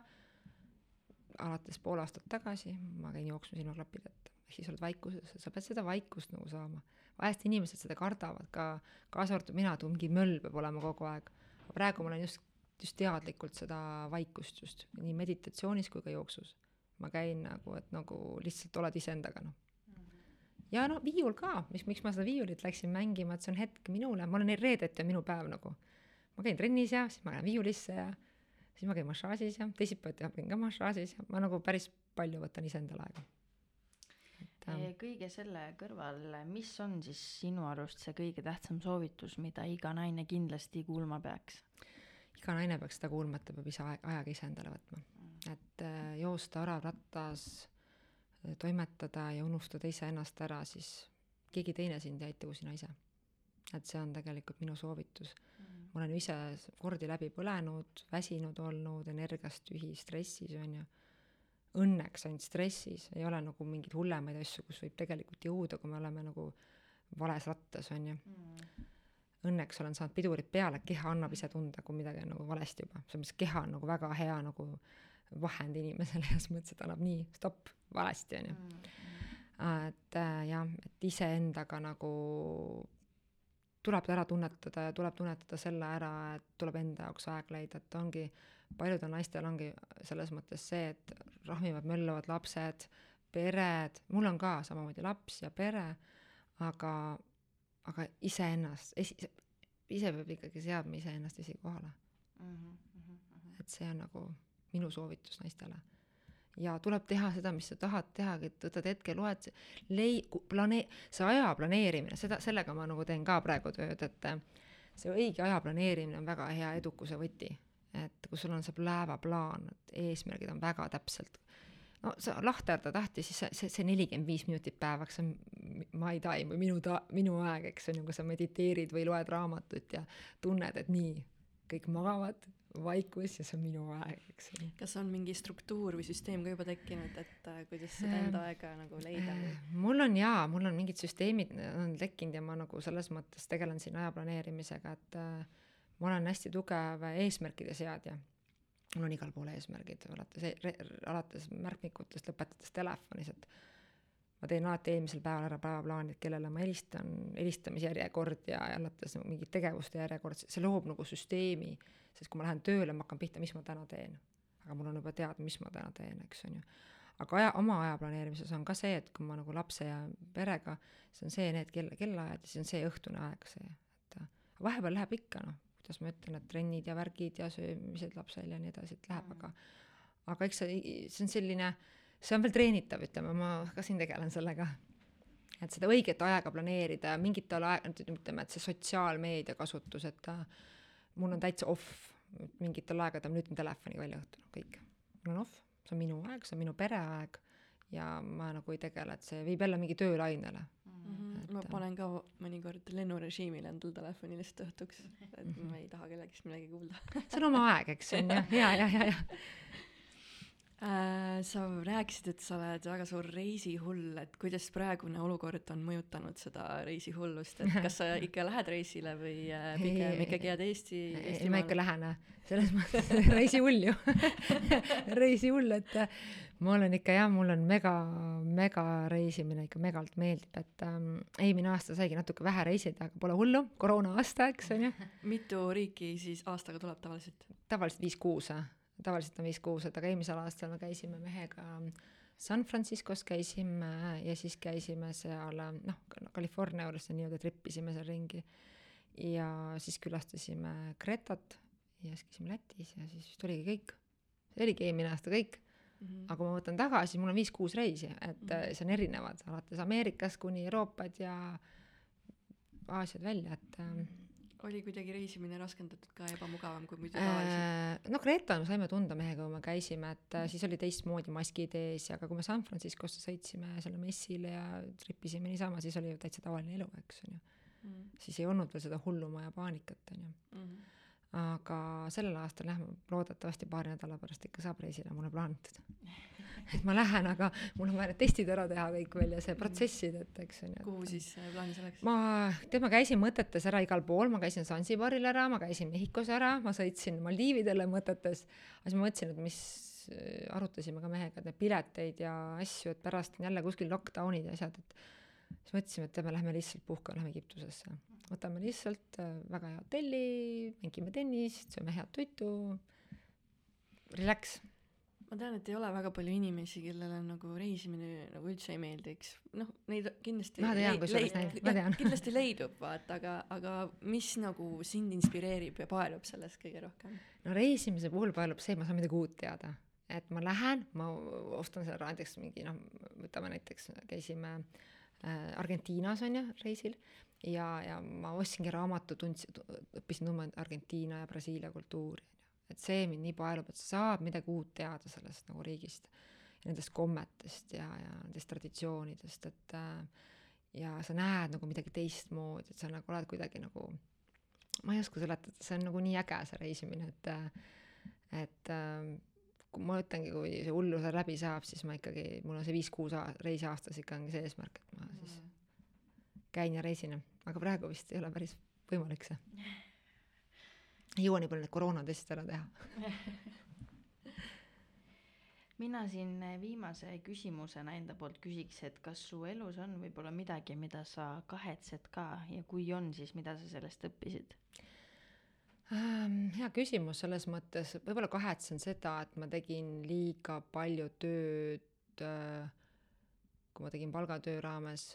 alates pool aastat tagasi ma käin jooksmas ilma klappideta, ehk siis oled vaikuses, sa pead seda vaikust nagu saama. vahest inimesed seda kardavad ka, kaasa arvatud mina, et mingi möll peab olema kogu aeg. aga praegu ma olen just just teadlikult seda vaikust just nii meditatsioonis kui ka jooksus. ma käin nagu, et nagu lihtsalt oled iseendaga noh. ja no viiul ka, miks, miks ma seda viiulit läksin mängima, et see on hetk minule, ma olen reedeti on minu päev nagu. ma käin trennis ja siis ma lähen viiulisse ja siis ma käin massaažis ja teisipäeviti ma käin ka massaažis ja ma nagu päris palju võtan iseendale aega. ähm, kõige selle kõrval, mis on siis sinu arust see kõige tähtsam soovitus, mida iga naine kindlasti kuulma peaks? Iga naine peaks seda kuulma, et ta peab ise ajaga iseendale võtma. et äh, joosta orav-rattas, toimetada ja unustada iseennast ära, siis keegi teine sind ei aita kui sina ise. et see on tegelikult minu soovitus. ma olen ise kordi läbi põlenud, väsinud olnud, energiast tühi, stressis on ju. Õnneks ainult stressis, ei ole nagu mingeid hullemaid asju, kus võib tegelikult jõuda, kui me oleme nagu vales rattas, on ju õnneks olen saanud pidurid peale, keha annab ise tunda, kui midagi on nagu valesti juba, selles mõttes keha on nagu väga hea nagu vahend inimesele heas mõttes, et annab nii, stopp, valesti on ju. et äh, jah, et iseendaga nagu tuleb ära tunnetada ja tuleb tunnetada selle ära, et tuleb enda jaoks aeg leida, et ongi, paljudel naistel ongi selles mõttes see, et rahmivad, möllavad lapsed, pered, mul on ka samamoodi laps ja pere, aga aga iseennast, ise peab ikkagi seadma iseennast esikohale. et see on nagu minu soovitus naistele. ja tuleb teha seda, mis sa tahad tehagi, et võtad hetke, loed, lei-, planee-, see aja planeerimine, seda, sellega ma nagu teen ka praegu tööd, et see õige aja planeerimine on väga hea edukuse võti. et kui sul on see päevaplaan, et eesmärgid on väga täpselt no sa lahterda tahti, siis see, see, see nelikümmend viis minutit päevaks on my time või minu ta-, minu aeg, eks on ju, kui sa mediteerid või loed raamatut ja tunned, et nii, kõik magavad, vaikus ja see on minu aeg, eks ole. kas on mingi struktuur või süsteem ka juba tekkinud, et äh, kuidas seda enda aega nagu leida või? mul on jaa, mul on mingid süsteemid on tekkinud ja ma nagu selles mõttes tegelen siin aja planeerimisega, et äh, ma olen hästi tugev eesmärkide seadja. Mul on igal pool eesmärgid, alates, alates märkmikutest, lõpetades telefonis, et ma teen alati eelmisel päeval ära päevaplaani, et kellele ma helistan, helistamisjärjekord ja alates mingit tegevuste järjekord, see loob nagu süsteemi, sest kui ma lähen tööle, ma hakkan pihta, mis ma täna teen. aga mul on juba teada, mis ma täna teen, eks on ju. aga aja, oma aja planeerimises on ka see, et kui ma nagu lapse ja perega, siis on see, need kell, kellaajad ja siis on see õhtune aeg, see, et vahepeal läheb ikka noh, kuidas ma ütlen, et trennid ja värgid ja söömised lapsel ja nii edasi, et läheb, aga aga eks see, see on selline see on veel treenitav, ütleme, ma ka siin tegelen sellega. et seda õiget aega planeerida ja mingitel aeg-, ütleme, et see sotsiaalmeedia kasutus, et mul on täitsa off, mingitel aegadel ma lülitan telefoni välja õhtul, kõik. mul on off, see on minu aeg, see on minu pereaeg ja ma nagu ei tegele, et see viib jälle mingi töölainele mm. -hmm. ma panen ka mõnikord lennurežiimile endal telefoni lihtsalt õhtuks, et mhm. ma ei taha kellegist midagi kuulda see on oma aeg, eks on ju, ja, ja, ja, ja *laughs* Äh, sa rääkisid, et sa oled väga suur reisihull, et kuidas praegune olukord on mõjutanud seda reisihullust, et kas sa *laughs* ikka lähed reisile või äh, pigem ikkagi jääd Eesti, Eestimaale? ma ikka lähen, selles mõttes *laughs* reisihull ju *laughs* reisihull, et äh, ma olen ikka jah, mul on mega, mega reisimine ikka megalt meeldib, et ähm, eelmine aasta saigi natuke vähe reisida, aga pole hullu, koroona aasta, eks on ju. mitu riiki siis aastaga tuleb tavaliselt? tavaliselt viis-kuus tavaliselt on viis-kuus, aga eelmisel aastal me käisime mehega San Franciscos käisime ja siis käisime seal noh, California juures nii-öelda trippisime seal ringi. ja siis külastasime Kreetat ja siis käisime Lätis ja siis vist oligi kõik. see oligi eelmine aasta kõik mm. -hmm. aga kui ma võtan tagasi, mul on viis-kuus reisi, et mm -hmm. see on erinevad, alates Ameerikast kuni Euroopad ja Aasiad välja, et mm. -hmm oli kuidagi reisimine raskendatud ka ebamugavam kui muidu tavaliselt äh,? no Kreeta me saime tunda mehega, kui me käisime, et mm. siis oli teistmoodi maskid ees aga kui me San Franciscosse sõitsime selle messile ja tripisime niisama, siis oli ju täitsa tavaline elu, eks on ju mm.. siis ei olnud veel seda hullumaja paanikat, on ju mm. -hmm aga sellel aastal jah, loodetavasti paari nädala pärast ikka saab reisile, mul on plaanitud *laughs* et ma lähen, aga mul on vaja need testid ära teha kõik veel ja see protsessid, et eks on ju. kuhu siis äh, plaanis oleks? ma, tead, ma käisin mõtetes ära igal pool, ma käisin Zanzibaril ära, ma käisin Mehhikos ära, ma sõitsin Maldiividele mõtetes, aga siis ma mõtlesin, et mis, äh, arutasime ka mehega, et neid pileteid ja asju, et pärast on jälle kuskil lockdown'id ja asjad, et siis mõtlesime, et teeme, lähme lihtsalt puhkame, lähme Egiptusesse. võtame lihtsalt äh, väga hea hotelli, mängime tennist, sööme head toitu, relax ma tean, et ei ole väga palju inimesi, kellele nagu reisimine nagu üldse ei meeldiks. noh, neid kindlasti ma tean kusjuures neid, ma tean. kindlasti leidub, vaata, aga, aga mis nagu sind inspireerib ja paelub sellest kõige rohkem? no reisimise puhul paelub see, ma saan midagi uut teada. et ma lähen, ma ostan seal näiteks mingi noh, võtame näiteks, käisime äh, Argentiinas on ju, reisil ja, ja ma ostsingi raamatu, tundsin, õppisin tundma Argentiina ja Brasiilia kultuuri et see mind nii paelub, et sa saad midagi uut teada sellest nagu riigist ja nendest kommetest ja, ja nendest traditsioonidest, et äh, ja sa näed nagu midagi teistmoodi, et sa nagu oled kuidagi nagu, ma ei oska seletada, see on nagu nii äge, see reisimine, et et äh, kui ma ütlengi, kui see hullus läbi saab, siis ma ikkagi, mul on see viis-kuus reisi aastas ikka ongi see eesmärk, et ma siis käin ja reisin, aga praegu vist ei ole päris võimalik see ei jõua nii palju need koroonatestid ära teha. *laughs* Mina siin viimase küsimusena enda poolt küsiks, et kas su elus on võib-olla midagi, mida sa kahetsed ka? Ja kui on, siis mida sa sellest õppisid? Ähm, hea küsimus selles mõttes, võib-olla kahetsen seda, et ma tegin liiga palju tööd, äh, kui ma tegin palgatöö raames,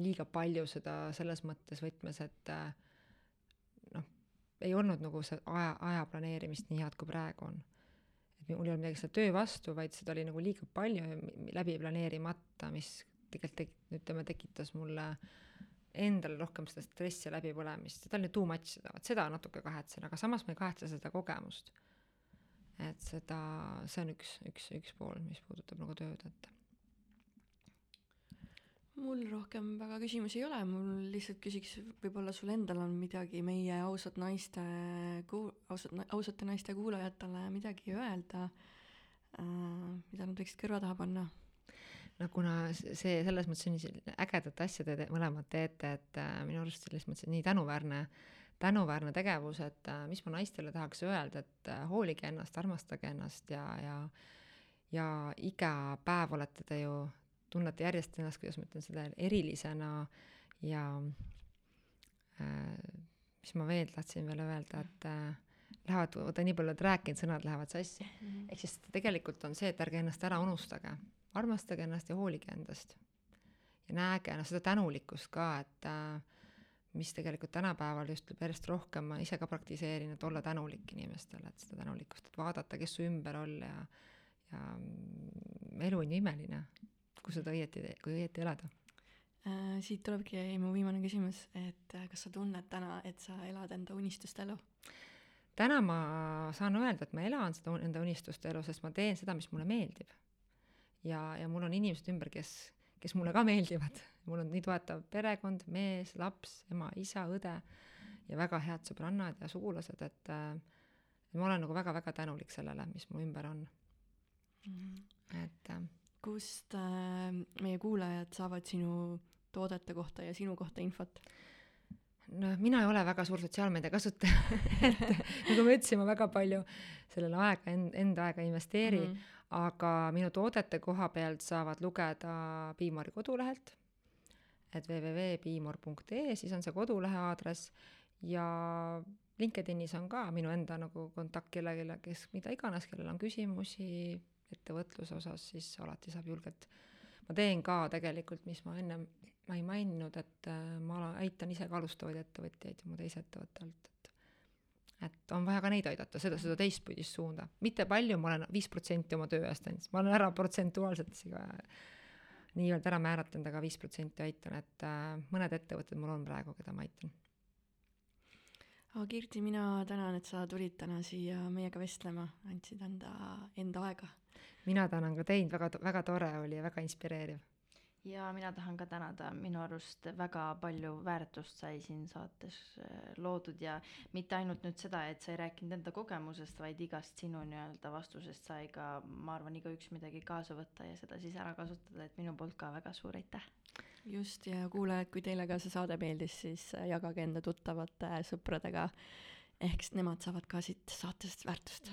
liiga palju seda selles mõttes võtmes, et äh, ei olnud nagu see aja, aja planeerimist nii head, kui praegu on. et mul ei olnud midagi selle töö vastu, vaid seda oli nagu liiga palju läbi planeerimata, mis tegelikult tek-, ütleme, tekitas mulle endale rohkem seda stressi ja läbipõlemist, seda oli too much vot seda natuke kahetsen, aga samas ma ei kahetse seda kogemust. et seda, see on üks, üks, üks pool, mis puudutab nagu tööd, et mul rohkem väga küsimusi ei ole, mul lihtsalt küsiks, võib-olla sul endal on midagi meie ausad naiste kuul-, ausad, ausate naiste kuulajatele midagi öelda äh,, mida nad võiksid kõrva taha panna? no kuna see selles mõttes on nii ägedat asja te mõlemad teete, et äh, minu arust selles mõttes nii tänuväärne, tänuväärne tegevus, et äh, mis ma naistele tahaks öelda, et hoolige ennast, armastage ennast ja, ja ja iga päev olete te ju tunnete järjest ennast, kuidas ma ütlen seda, erilisena ja äh, mis ma veel tahtsin veel öelda, et äh, lähevad, vaata nii palju oled rääkinud, sõnad lähevad sassi. Mm -hmm.. ehk siis tegelikult on see, et ärge ennast ära unustage, armastage ennast ja hoolige endast. ja näege noh, seda tänulikkust ka, et äh, mis tegelikult tänapäeval just tuleb järjest rohkem, ma ise ka praktiseerin, et olla tänulik inimestele, et seda tänulikkust, et vaadata, kes su ümber on ja ja mm, elu on ju imeline kui seda õieti, kui õieti elada äh,? siit tulebki mu viimane küsimus, et äh, kas sa tunned täna, et sa elad enda unistuste elu? täna ma saan öelda, et ma elan seda enda unistuste elu, sest ma teen seda, mis mulle meeldib. ja, ja mul on inimesed ümber, kes, kes mulle ka meeldivad. mul on nii toetav perekond, mees, laps, ema, isa, õde ja väga head sõbrannad ja sugulased, et äh, ma olen nagu väga-väga tänulik sellele, mis mu ümber on mm. -hmm. et äh, kust äh, meie kuulajad saavad sinu toodete kohta ja sinu kohta infot? noh, mina ei ole väga suur sotsiaalmeedia kasutaja *laughs* et nagu ma ütlesin, ma väga palju sellele aega, enda aega ei investeeri mm, -hmm. aga minu toodete koha pealt saavad lugeda Piimori kodulehelt, et www.piimor.ee, siis on see kodulehe aadress ja LinkedInis on ka minu enda nagu kontakt kellelegi, kes mida iganes, kellel on küsimusi, ettevõtluse osas, siis alati saab julgelt, ma teen ka tegelikult, mis ma ennem, ma ei maininud, et äh, ma aitan ise ka alustavaid ettevõtjaid mu teise ettevõtte alt, et et on vaja ka neid aidata, seda, seda teistpidist suunda, mitte palju, ma olen viis protsenti oma töö eest andnud, ma olen ära protsentuaalselt siga nii-öelda ära määratlenud, aga viis protsenti aitan, et äh, mõned ettevõtted mul on praegu, keda ma aitan. Aga Kirti, mina tänan, et sa tulid täna siia meiega vestlema, andsid enda, enda aega mina tänan ka teid, väga, väga tore oli ja väga inspireeriv. ja mina tahan ka tänada, minu arust väga palju väärtust sai siin saates äh, loodud ja mitte ainult nüüd seda, et sa ei rääkinud enda kogemusest, vaid igast sinu nii-öelda vastusest sai ka, ma arvan, igaüks midagi kaasa võtta ja seda siis ära kasutada, et minu poolt ka väga suur aitäh. Just, ja kuulajad, kui teile ka see saade meeldis, siis äh, jagage enda tuttavate sõpradega, ehk nemad saavad ka siit saatest väärtust